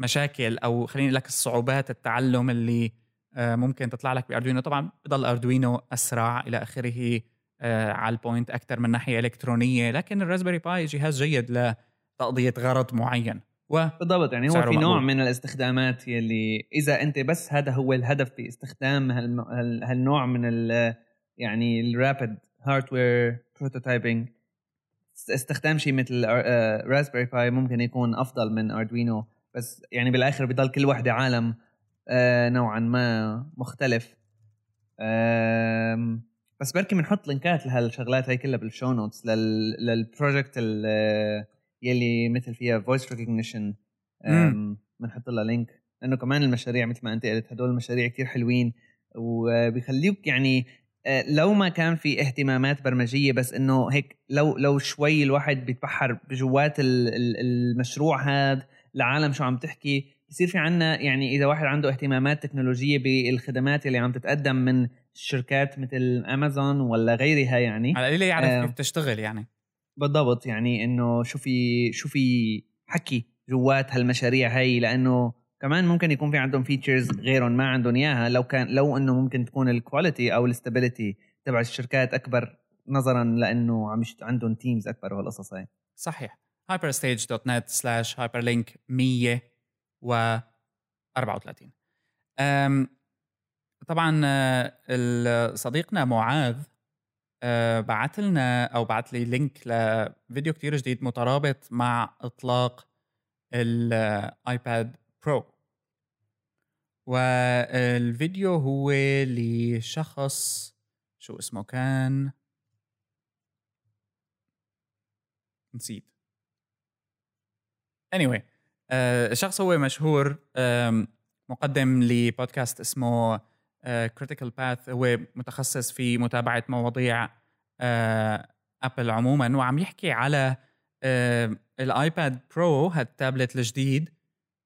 المشاكل أو خليني لك الصعوبات التعلم اللي آه، ممكن تطلع لك ب Arduino. طبعا بضل Arduino أسرع إلى آخره آه، على ال point أكثر من ناحية إلكترونية. لكن ال Raspberry Pi جهاز جيد لتقضية غرض يعني و بالضبط يعني هو في نوع مقبول. من الاستخدامات يلي إذا أنت بس هذا هو الهدف باستخدام هالم- هال- هالنوع من ال يعني ال rapid hardware prototyping استخدام شيء مثل Raspberry Pi ممكن يكون أفضل من Arduino بس يعني بالآخر بضل كل وحدة عالم آه، نوعا ما مختلف. آم، بس بركي بنحط link ات لهالشغلات هاي كلها بال show notes لل لل project يلي مثل فيها voice recognition بنحط لها link. لأنه كمان المشاريع مثل ما أنت قلت هدول المشاريع كتير حلوين وبيخليوك يعني آه، لو ما كان في اهتمامات برمجية بس إنه هيك لو لو شوي الواحد بيتبحر بجوات ال- ال- المشروع هذا العالم شو عم تحكي. بصير في عنا يعني إذا واحد عنده اهتمامات تكنولوجية بالخدمات اللي عم تتقدم من شركات مثل امازون ولا غيرها يعني. على القليله يعرف آه. كيف تشتغل يعني. بالضبط يعني إنه شو في شو في حكي جوات هالمشاريع هاي. لأنه كمان ممكن يكون في عندهم features غيرهم ما عندهم إياها. لو كان لو إنه ممكن تكون ال quality أو ال stability تبع الشركات أكبر نظرا لأنه عم عندهم teams أكبر وهالقصص هاي. صحيح. hyperstage.net slash hyperlink 134 أم، طبعا آه، صديقنا معاذ آه، بعت لنا أو بعت لي link لفيديو كتير جديد مترابط مع إطلاق ال iPad Pro والفيديو هو لشخص شو اسمه كان؟ نسيت. Anyway آه، الشخص هو مشهور آم، مقدم لبودكاست اسمه Critical Path هو متخصص في متابعة مواضيع آه، Apple عموما وعم يحكي على آه، ال iPad Pro هالتابلت الجديد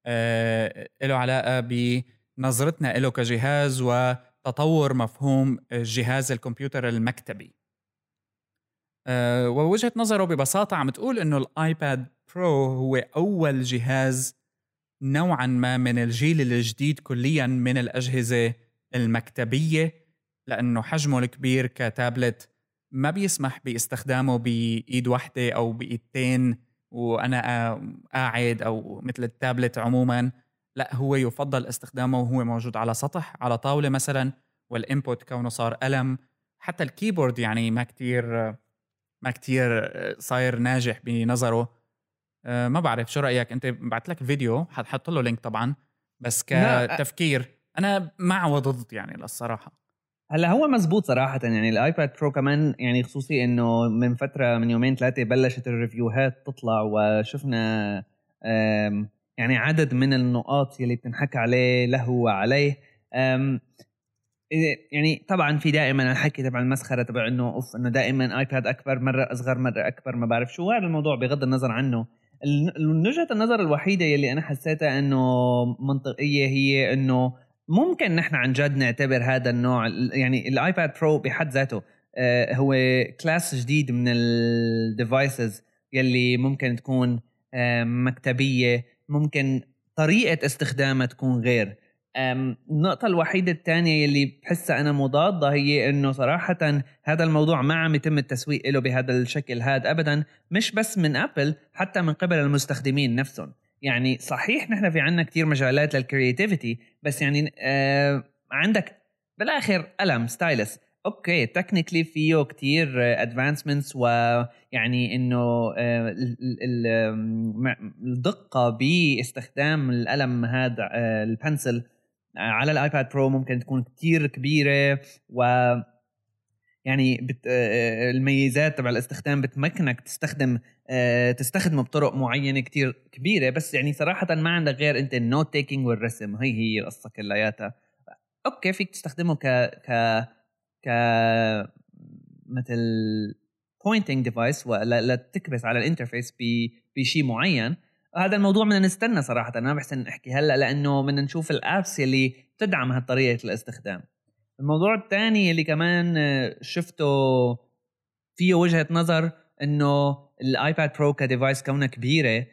آه، له علاقة بنظرتنا له كجهاز وتطور مفهوم جهاز الكمبيوتر المكتبي. آه، ووجهة نظره ببساطة عم تقول إنه ال iPad Pro هو أول جهاز نوعا ما من الجيل الجديد كليا من الأجهزة المكتبية لأنه حجمه الكبير كتابلت ما بيسمح باستخدامه بإيد واحدة أو بإيدتين وأنا قاعد أو مثل التابلت عموما. لا هو يفضل استخدامه وهو موجود على سطح على طاولة مثلا وال input كونه صار قلم حتى ال keyboard يعني ما كتير ما كتير صاير ناجح بنظره. آه، ما بعرف شو رأيك؟ أنت بعت لك فيديو حتحط له link طبعا بس كتفكير. أنا مع وضد يعني للصراحة. هلأ هو مزبوط صراحة يعني ال iPad Pro كمان يعني خصوصي إنه من فترة من يومين ثلاثة بلشت ال review هات تطلع وشفنا يعني عدد من النقاط يلي بتنحكى عليه له وعليه يعني طبعا في دائما الحكي تبع المسخرة تبع إنه أوف إنه دائما iPad أكبر مرة أصغر مرة أكبر ما بعرف شو. هذا الموضوع بغض النظر عنه. وجهه النظر الوحيدة يلي أنا حسيتها إنه منطقية هي إنه ممكن نحن عن جد نعتبر هذا النوع يعني ال iPad Pro بحد ذاته آه، هو class جديد من ال devices يلي ممكن تكون مكتبية ممكن طريقة استخدامها تكون غير. النقطة الوحيدة الثانية اللي بحسها أنا مضادة هي إنه صراحة هذا الموضوع ما عم يتم التسويق له بهذا الشكل هذا أبدا مش بس من Apple حتى من قبل المستخدمين نفسهم. يعني صحيح نحن في عنا كتير مجالات لل creativity بس يعني آه عندك بالآخر قلم stylus okay technically فيه كتير advancements ويعني إنه الدقة باستخدام القلم هذا ال Pencil على ال iPad Pro ممكن تكون كتير كبيرة و يعني بت... الميزات تبع الاستخدام بتمكنك تستخدم تستخدمه بطرق معينة كتير كبيرة بس يعني صراحة ما عندك غير أنت ال note taking والرسم هي هي القصة كلياتها. okay فيك تستخدمه ك ك ك مثل pointing device ولا تكبس على ال interface بشيء معين. هذا الموضوع بدنا نستنى صراحة. أنا ما بحسن احكي هلأ لأنه بدنا نشوف ال apps اللي تدعم هالطريقة الاستخدام. الموضوع الثاني اللي كمان شفته فيه وجهة نظر إنه الايباد برو ك device كونها كبيرة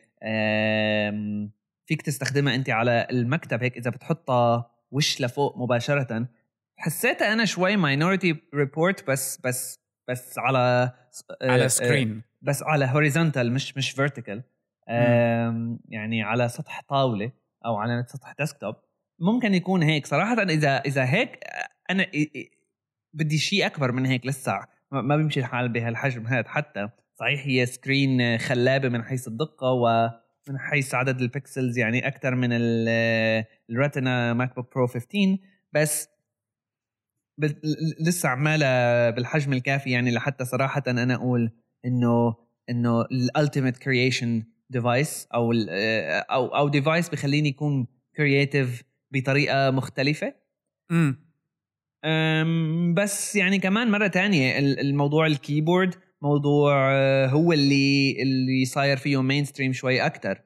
فيك تستخدمها أنت على المكتب هيك إذا بتحطها وش لفوق مباشرة. حسيتها أنا شوي Minority Report بس بس بس على على screen بس على horizontal مش مش vertical يعني على سطح طاولة أو على سطح desktop ممكن يكون هيك صراحة. إذا إذا هيك أنا بدي شيء أكبر من هيك لسه ما بيمشي الحال بهالحجم هذا حتى. صحيح هي screen خلابة من حيث الدقة ومن حيث عدد ال pixels يعني أكثر من ال Retina ماك بوك برو 15 بس لسه عمالة بالحجم الكافي يعني لحتى صراحة أنا أقول إنه إنه ال ultimate creation device أو أو أو device بخليني يكون creative بطريقة مختلفة. امم بس يعني كمان مرة تانية الموضوع ال keyboard موضوع آه، هو اللي اللي صاير فيه mainstream شوي أكتر.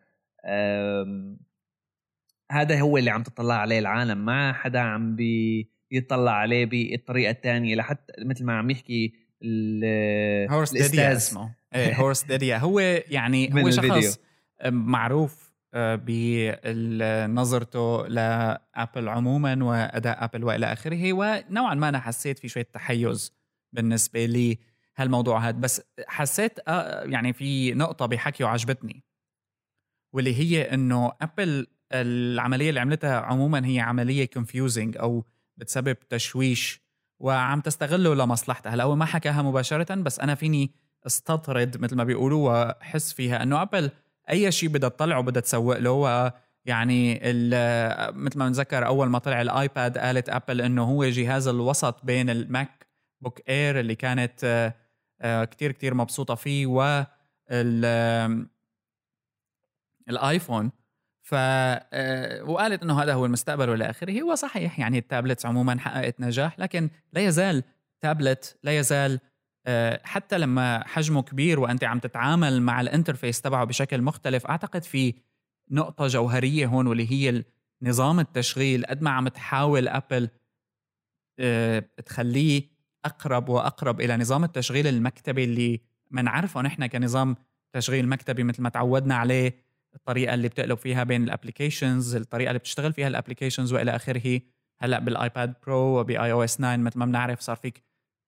هذا هو اللي عم تطلع عليه العالم ما حدا عم بي يطلع عليه بالطريقة الثانية لحتى مثل ما عم يحكي ديديا اسمه هورس ديديا هو يعني هو شخص معروف آه، بنظرته لأبل عموما وأداء أبل وإلى آخره. ونوعا ما أنا حسيت في شوية تحيز بالنسبة لي هالموضوع هذا بس حسيت آه، يعني في نقطة بحكيه عجبتني واللي هي إنه أبل العملية اللي عملتها عموما هي عملية confusing أو بتسبب تشويش وعم تستغله لمصلحتها. هلا هو ما حكاها مباشرة بس أنا فيني استطرد مثل ما بيقولوا واحس فيها إنه ابل أي شيء بدها تطلعه بدها تسوق له يعني مثل ما نذكر أول ما طلع الآيباد قالت أبل إنه هو جهاز الوسط بين الماك بوك اير اللي كانت آه، كتير كتير مبسوطة فيه و الآيفون. ف آه، وقالت إنه هذا هو المستقبل والى آخره. هو صحيح يعني ال tablets عموما حققت نجاح لكن لا يزال تابلت لا يزال آه، حتى لما حجمه كبير وأنت عم تتعامل مع ال interface تبعه بشكل مختلف أعتقد في نقطة جوهرية هون واللي هي نظام التشغيل قد ما عم تحاول أبل آه، تخليه أقرب وأقرب إلى نظام التشغيل المكتبي اللي منعرفه نحن كنظام تشغيل مكتبي مثل ما تعودنا عليه الطريقة اللي بتقلب فيها بين ال applications الطريقة اللي بتشتغل فيها ال applications وإلى آخره. هلأ بالآيباد برو وب iOS 9 مثل ما بنعرف صار فيك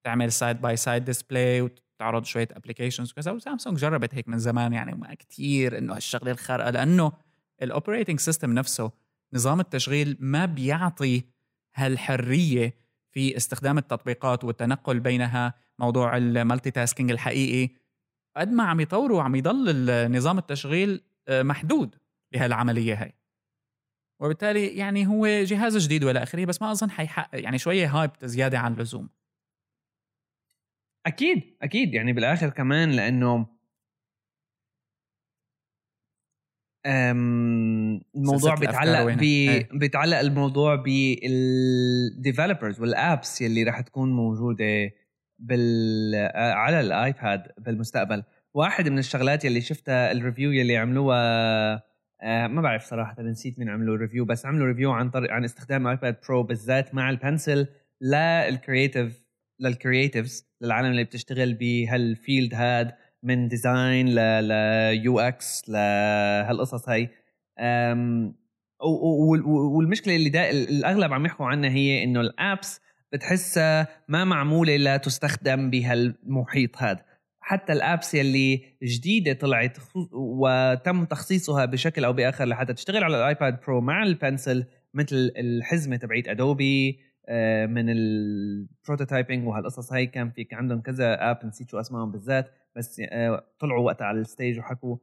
تعمل side by side display وتعرض شوية applications وكذا. وسامسونج جربت هيك من زمان يعني ما كثير إنه هالشغلة الخارقة لأنه ال operating system نفسه نظام التشغيل ما بيعطي هالحرية في استخدام التطبيقات والتنقل بينها موضوع ال multitasking الحقيقي. قد ما عم يطوروا عم يضل نظام التشغيل آه، محدود بهالعملية هاي. وبالتالي يعني هو جهاز جديد والى اخره بس ما أظن حيحقق يعني شوية hype زيادة عن اللزوم. أكيد أكيد. يعني بالآخر كمان لأنه الموضوع بيتعلق ب بيتعلق الموضوع بال developers وال apps يلي راح تكون موجودة بال على الايباد بالمستقبل. واحد من الشغلات يلي شفتها ال review يلي عملوها آه ما بعرف صراحة نسيت مين عملوا review بس عملوا review عن طريق عن استخدام الايباد برو بالذات مع ال Pencil لل creative لل creatives للعالم اللي بتشتغل بهال field هاد من design ل UX لهالقصص هاي. والمشكلة اللي دا الأغلب عم يحكوا عنها هي إنه ال apps بتحسها ما معمولة لتستخدم بهالمحيط هذا حتى ال apps يلي جديدة طلعت وتم تخصيصها بشكل أو بآخر لحتى تشتغل على الآيباد برو مع ال Pencil مثل الحزمة تبعيت ادوبي من ال prototyping وهالقصص هاي. كان في عندهم كذا app نسيت شو اسمائهم بالذات بس آه، طلعوا وقتها على ال stage وحكوا.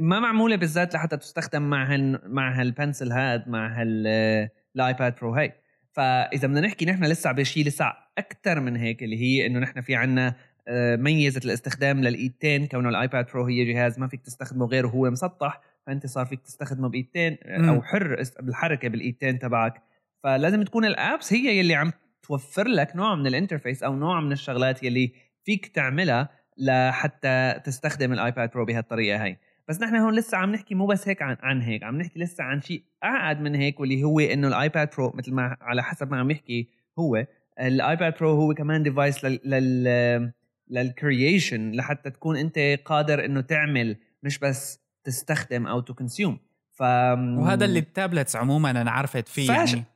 ما معمولة بالذات لحتى تستخدم مع هال مع هال Pencil هاد مع هالايباد برو هاي. فإذا بدنا نحكي نحن لسه بشيء لسه أكثر من هيك اللي هي إنه نحن في عنا آه، ميزة الاستخدام للإيدتين. كونه الآيباد برو هي جهاز ما فيك تستخدمه غير وهو مسطح فأنت صار فيك تستخدمه بإيدتين أو حر بالحركة بالإيدتين تبعك. فلازم تكون ال apps هي يلي عم توفر لك نوع من ال interface أو نوع من الشغلات يلي فيك تعملها لحتى تستخدم الآيباد برو بهالطريقة هاي. بس نحن هون لسه عم نحكي مو بس هيك عن عن هيك عم نحكي لسه عن شيء أعقد من هيك واللي هو إنه الآيباد برو مثل ما على حسب ما عم يحكي هو الآيباد برو هو كمان device لل لل لل creation لحتى تكون أنت قادر إنه تعمل مش بس تستخدم أو to consume ف وهذا اللي ال tablets عموما أنا عرفت فيه فاش... يعني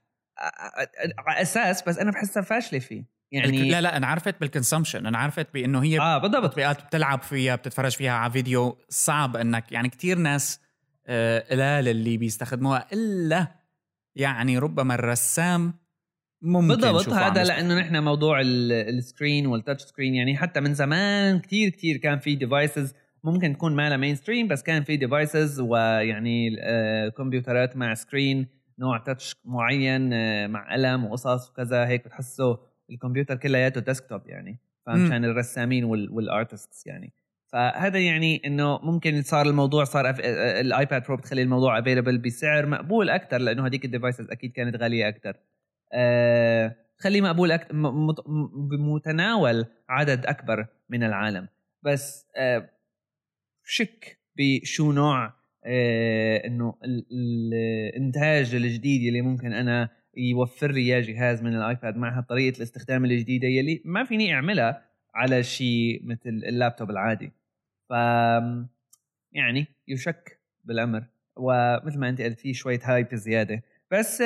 على أساس بس أنا بحسها فاشله فيه يعني لا لا أنا عرفت بال consumption أنا عرفت بانه هي آه بالضبط تطبيقات بتلعب فيها بتتفرج فيها على فيديو صعب انك يعني كتير ناس آه، قلال اللي بيستخدموها الا يعني ربما الرسام ممكن بالضبط هذا لأنه نحن موضوع ال screen وال touch screen يعني حتى من زمان كتير كتير كان في devices ممكن تكون ما لها مين بس كان في devices ويعني آه، كمبيوترات مع screen نوع touch معين آه، مع قلم وقصص وكذا هيك بتحسه الكمبيوتر كلياته desktop يعني فمشان الرسامين وال artists يعني. فهذا يعني إنه ممكن صار الموضوع صار أف... ال iPad Pro بتخلي الموضوع available بسعر مقبول أكثر لأنه هذيك ال devices أكيد كانت غالية أكثر أه... تخليه مقبول أكتر بمتناول عدد أكبر من العالم. بس أه... شك بشو نوع أه... إنه الإنتاج الجديد اللي ممكن أنا يوفر لي إياه جهاز من الآيباد مع طريقة الاستخدام الجديدة يلي ما فيني أعملها على شيء مثل اللابتوب العادي. ف يعني يشك بالأمر. ومثل ما أنت قلت في شوية hype زيادة. بس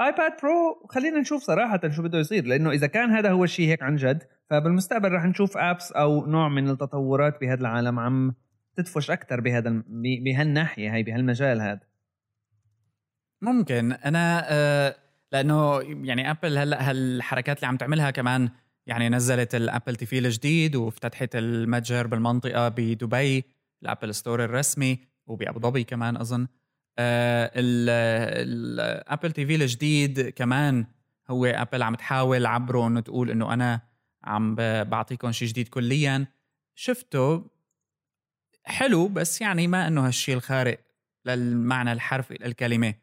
iPad Pro خلينا نشوف صراحة شو بده يصير. لأنه إذا كان هذا هو الشيء هيك عن جد فبالمستقبل رح نشوف apps أو نوع من التطورات بهذا العالم عم تدفش أكثر بهذا بهالناحية هي بهالمجال هذا. ممكن. أنا أه لأنه يعني Apple هلأ هالحركات اللي عم تعملها كمان يعني نزلت ال Apple TV الجديد وافتتحت المتجر بالمنطقة بدبي ال Apple Store الرسمي وبأبو ظبي كمان أظن. آه ال Apple TV الجديد كمان هو Apple عم تحاول عبره انه تقول إنه أنا عم بعطيكم شيء جديد كليا. شفته حلو بس يعني ما إنه هالشيء الخارق للمعنى الحرفي للكلمه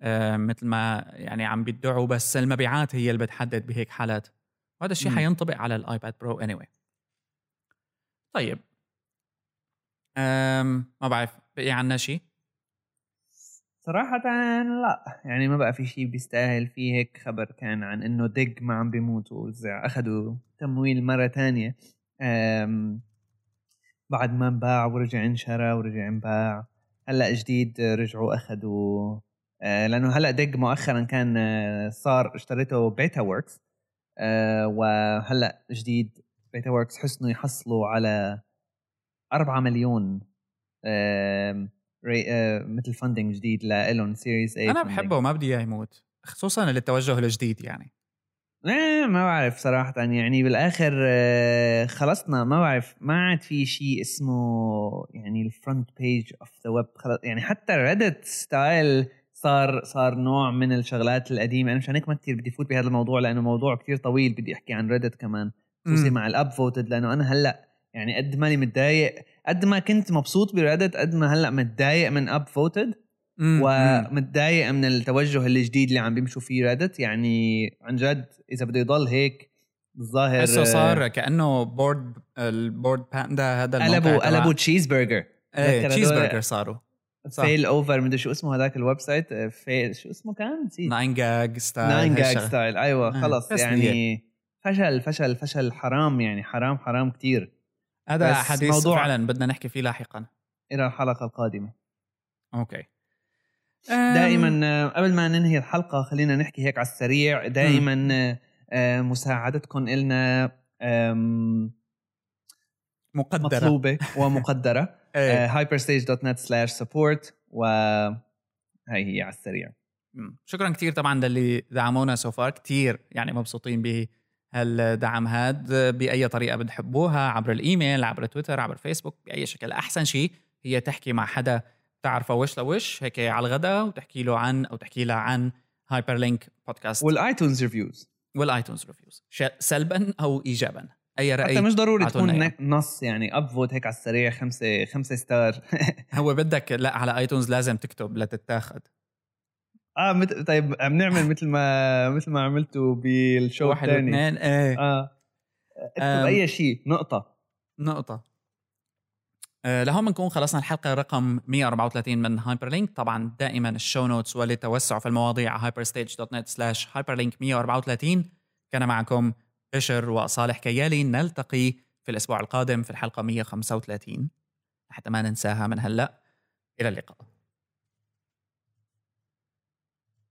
آه، مثل ما يعني عم بيدعوا بس المبيعات هي اللي بتحدد بهيك حالات. وهذا الشيء حينطبق على ال iPad Pro any anyway. طيب. ما بعرف بقي عنا شيء صراحة لا. يعني ما بقى في شيء بيستاهل. في هيك خبر كان عن إنه Digg ما عم بيموت وزع أخذوا تمويل مرة ثانية بعد ما انباع ورجع انشرى ورجع انباع. هلأ جديد رجعوا أخذوا آه، لأنه هلأ Digg مؤخرا كان آه، صار اشتريته Betaworks وهلأ جديد Betaworks حسنوا يحصلوا على 4 مليون مثل funding جديد لإلهم series أنا بحبه وما بدي إياه يموت خصوصا للتوجه الجديد يعني. إيه ما بعرف صراحة يعني بالآخر آه، خلصنا ما بعرف ما عاد في شيء اسمه يعني ال front page of the web يعني حتى Reddit style صار صار نوع من الشغلات القديمة. أنا مشان هيك ما كثير بدي فوت بهذا الموضوع لأنه موضوع كثير طويل بدي أحكي عن Reddit كمان خصوصي مع ال Upvoted لأنه أنا هلأ يعني قد ماني متضايق قد ما كنت مبسوط ب Reddit قد ما هلأ متضايق من Upvoted ومتضايق من التوجه الجديد اللي عم بيمشوا فيه Reddit يعني عن جد إذا بده يضل هيك الظاهر حسه صار كأنه Bored ال Bored Panda هذا قلبوا قلبوا Cheezburger إيه Cheezburger صاروا. Fail over مدري شو اسمه هذاك ال website Fail شو اسمه كان؟ نسيت. 9GAG style 9GAG style أيوه آه، خلص يعني فشل فشل فشل حرام يعني حرام حرام كتير. هذا حديث موضوع فعلا بدنا نحكي فيه لاحقا. إلى الحلقة القادمة. أوكي. دائما قبل ما ننهي الحلقة خلينا نحكي هيك على السريع. دائما آه، مساعدتكم إلنا مقدرة. مطلوبة ومقدرة. hyperstage.net slash support وهي هي على السريع. شكرا كثير طبعا للي دعمونا so كثير يعني مبسوطين بهالدعم هاد بأي طريقة بتحبوها عبر الإيميل عبر تويتر عبر فيسبوك بأي شكل. أحسن شيء هي تحكي مع حدا تعرفه وش لوش هيك على الغداء وتحكي له عن أو تحكي لها عن Hyperlink podcast وال iTunes reviews وال iTunes reviews سلبا أو ايجابا؟ أي رأي حتى مش ضروري تكون نص يعني upvote هيك على السريع خمسه خمسة star هو بدك لا على iTunes لازم تكتب لتتاخذ آه مت... طيب عم نعمل مثل ما مثل ما عملتوا بال show واحد واثنين إيه. آه. اكتب أي شيء نقطة. نقطة. لهون بنكون خلصنا الحلقة رقم 134 من Hyperlink طبعا دائما ال show notes وللتوسع في المواضيع hyperstage.net slash hyperlink 134 كان معكم بشر وصالح كيالي. نلتقي في الأسبوع القادم في الحلقة 135 حتى ما ننساها من هلأ. إلى اللقاء.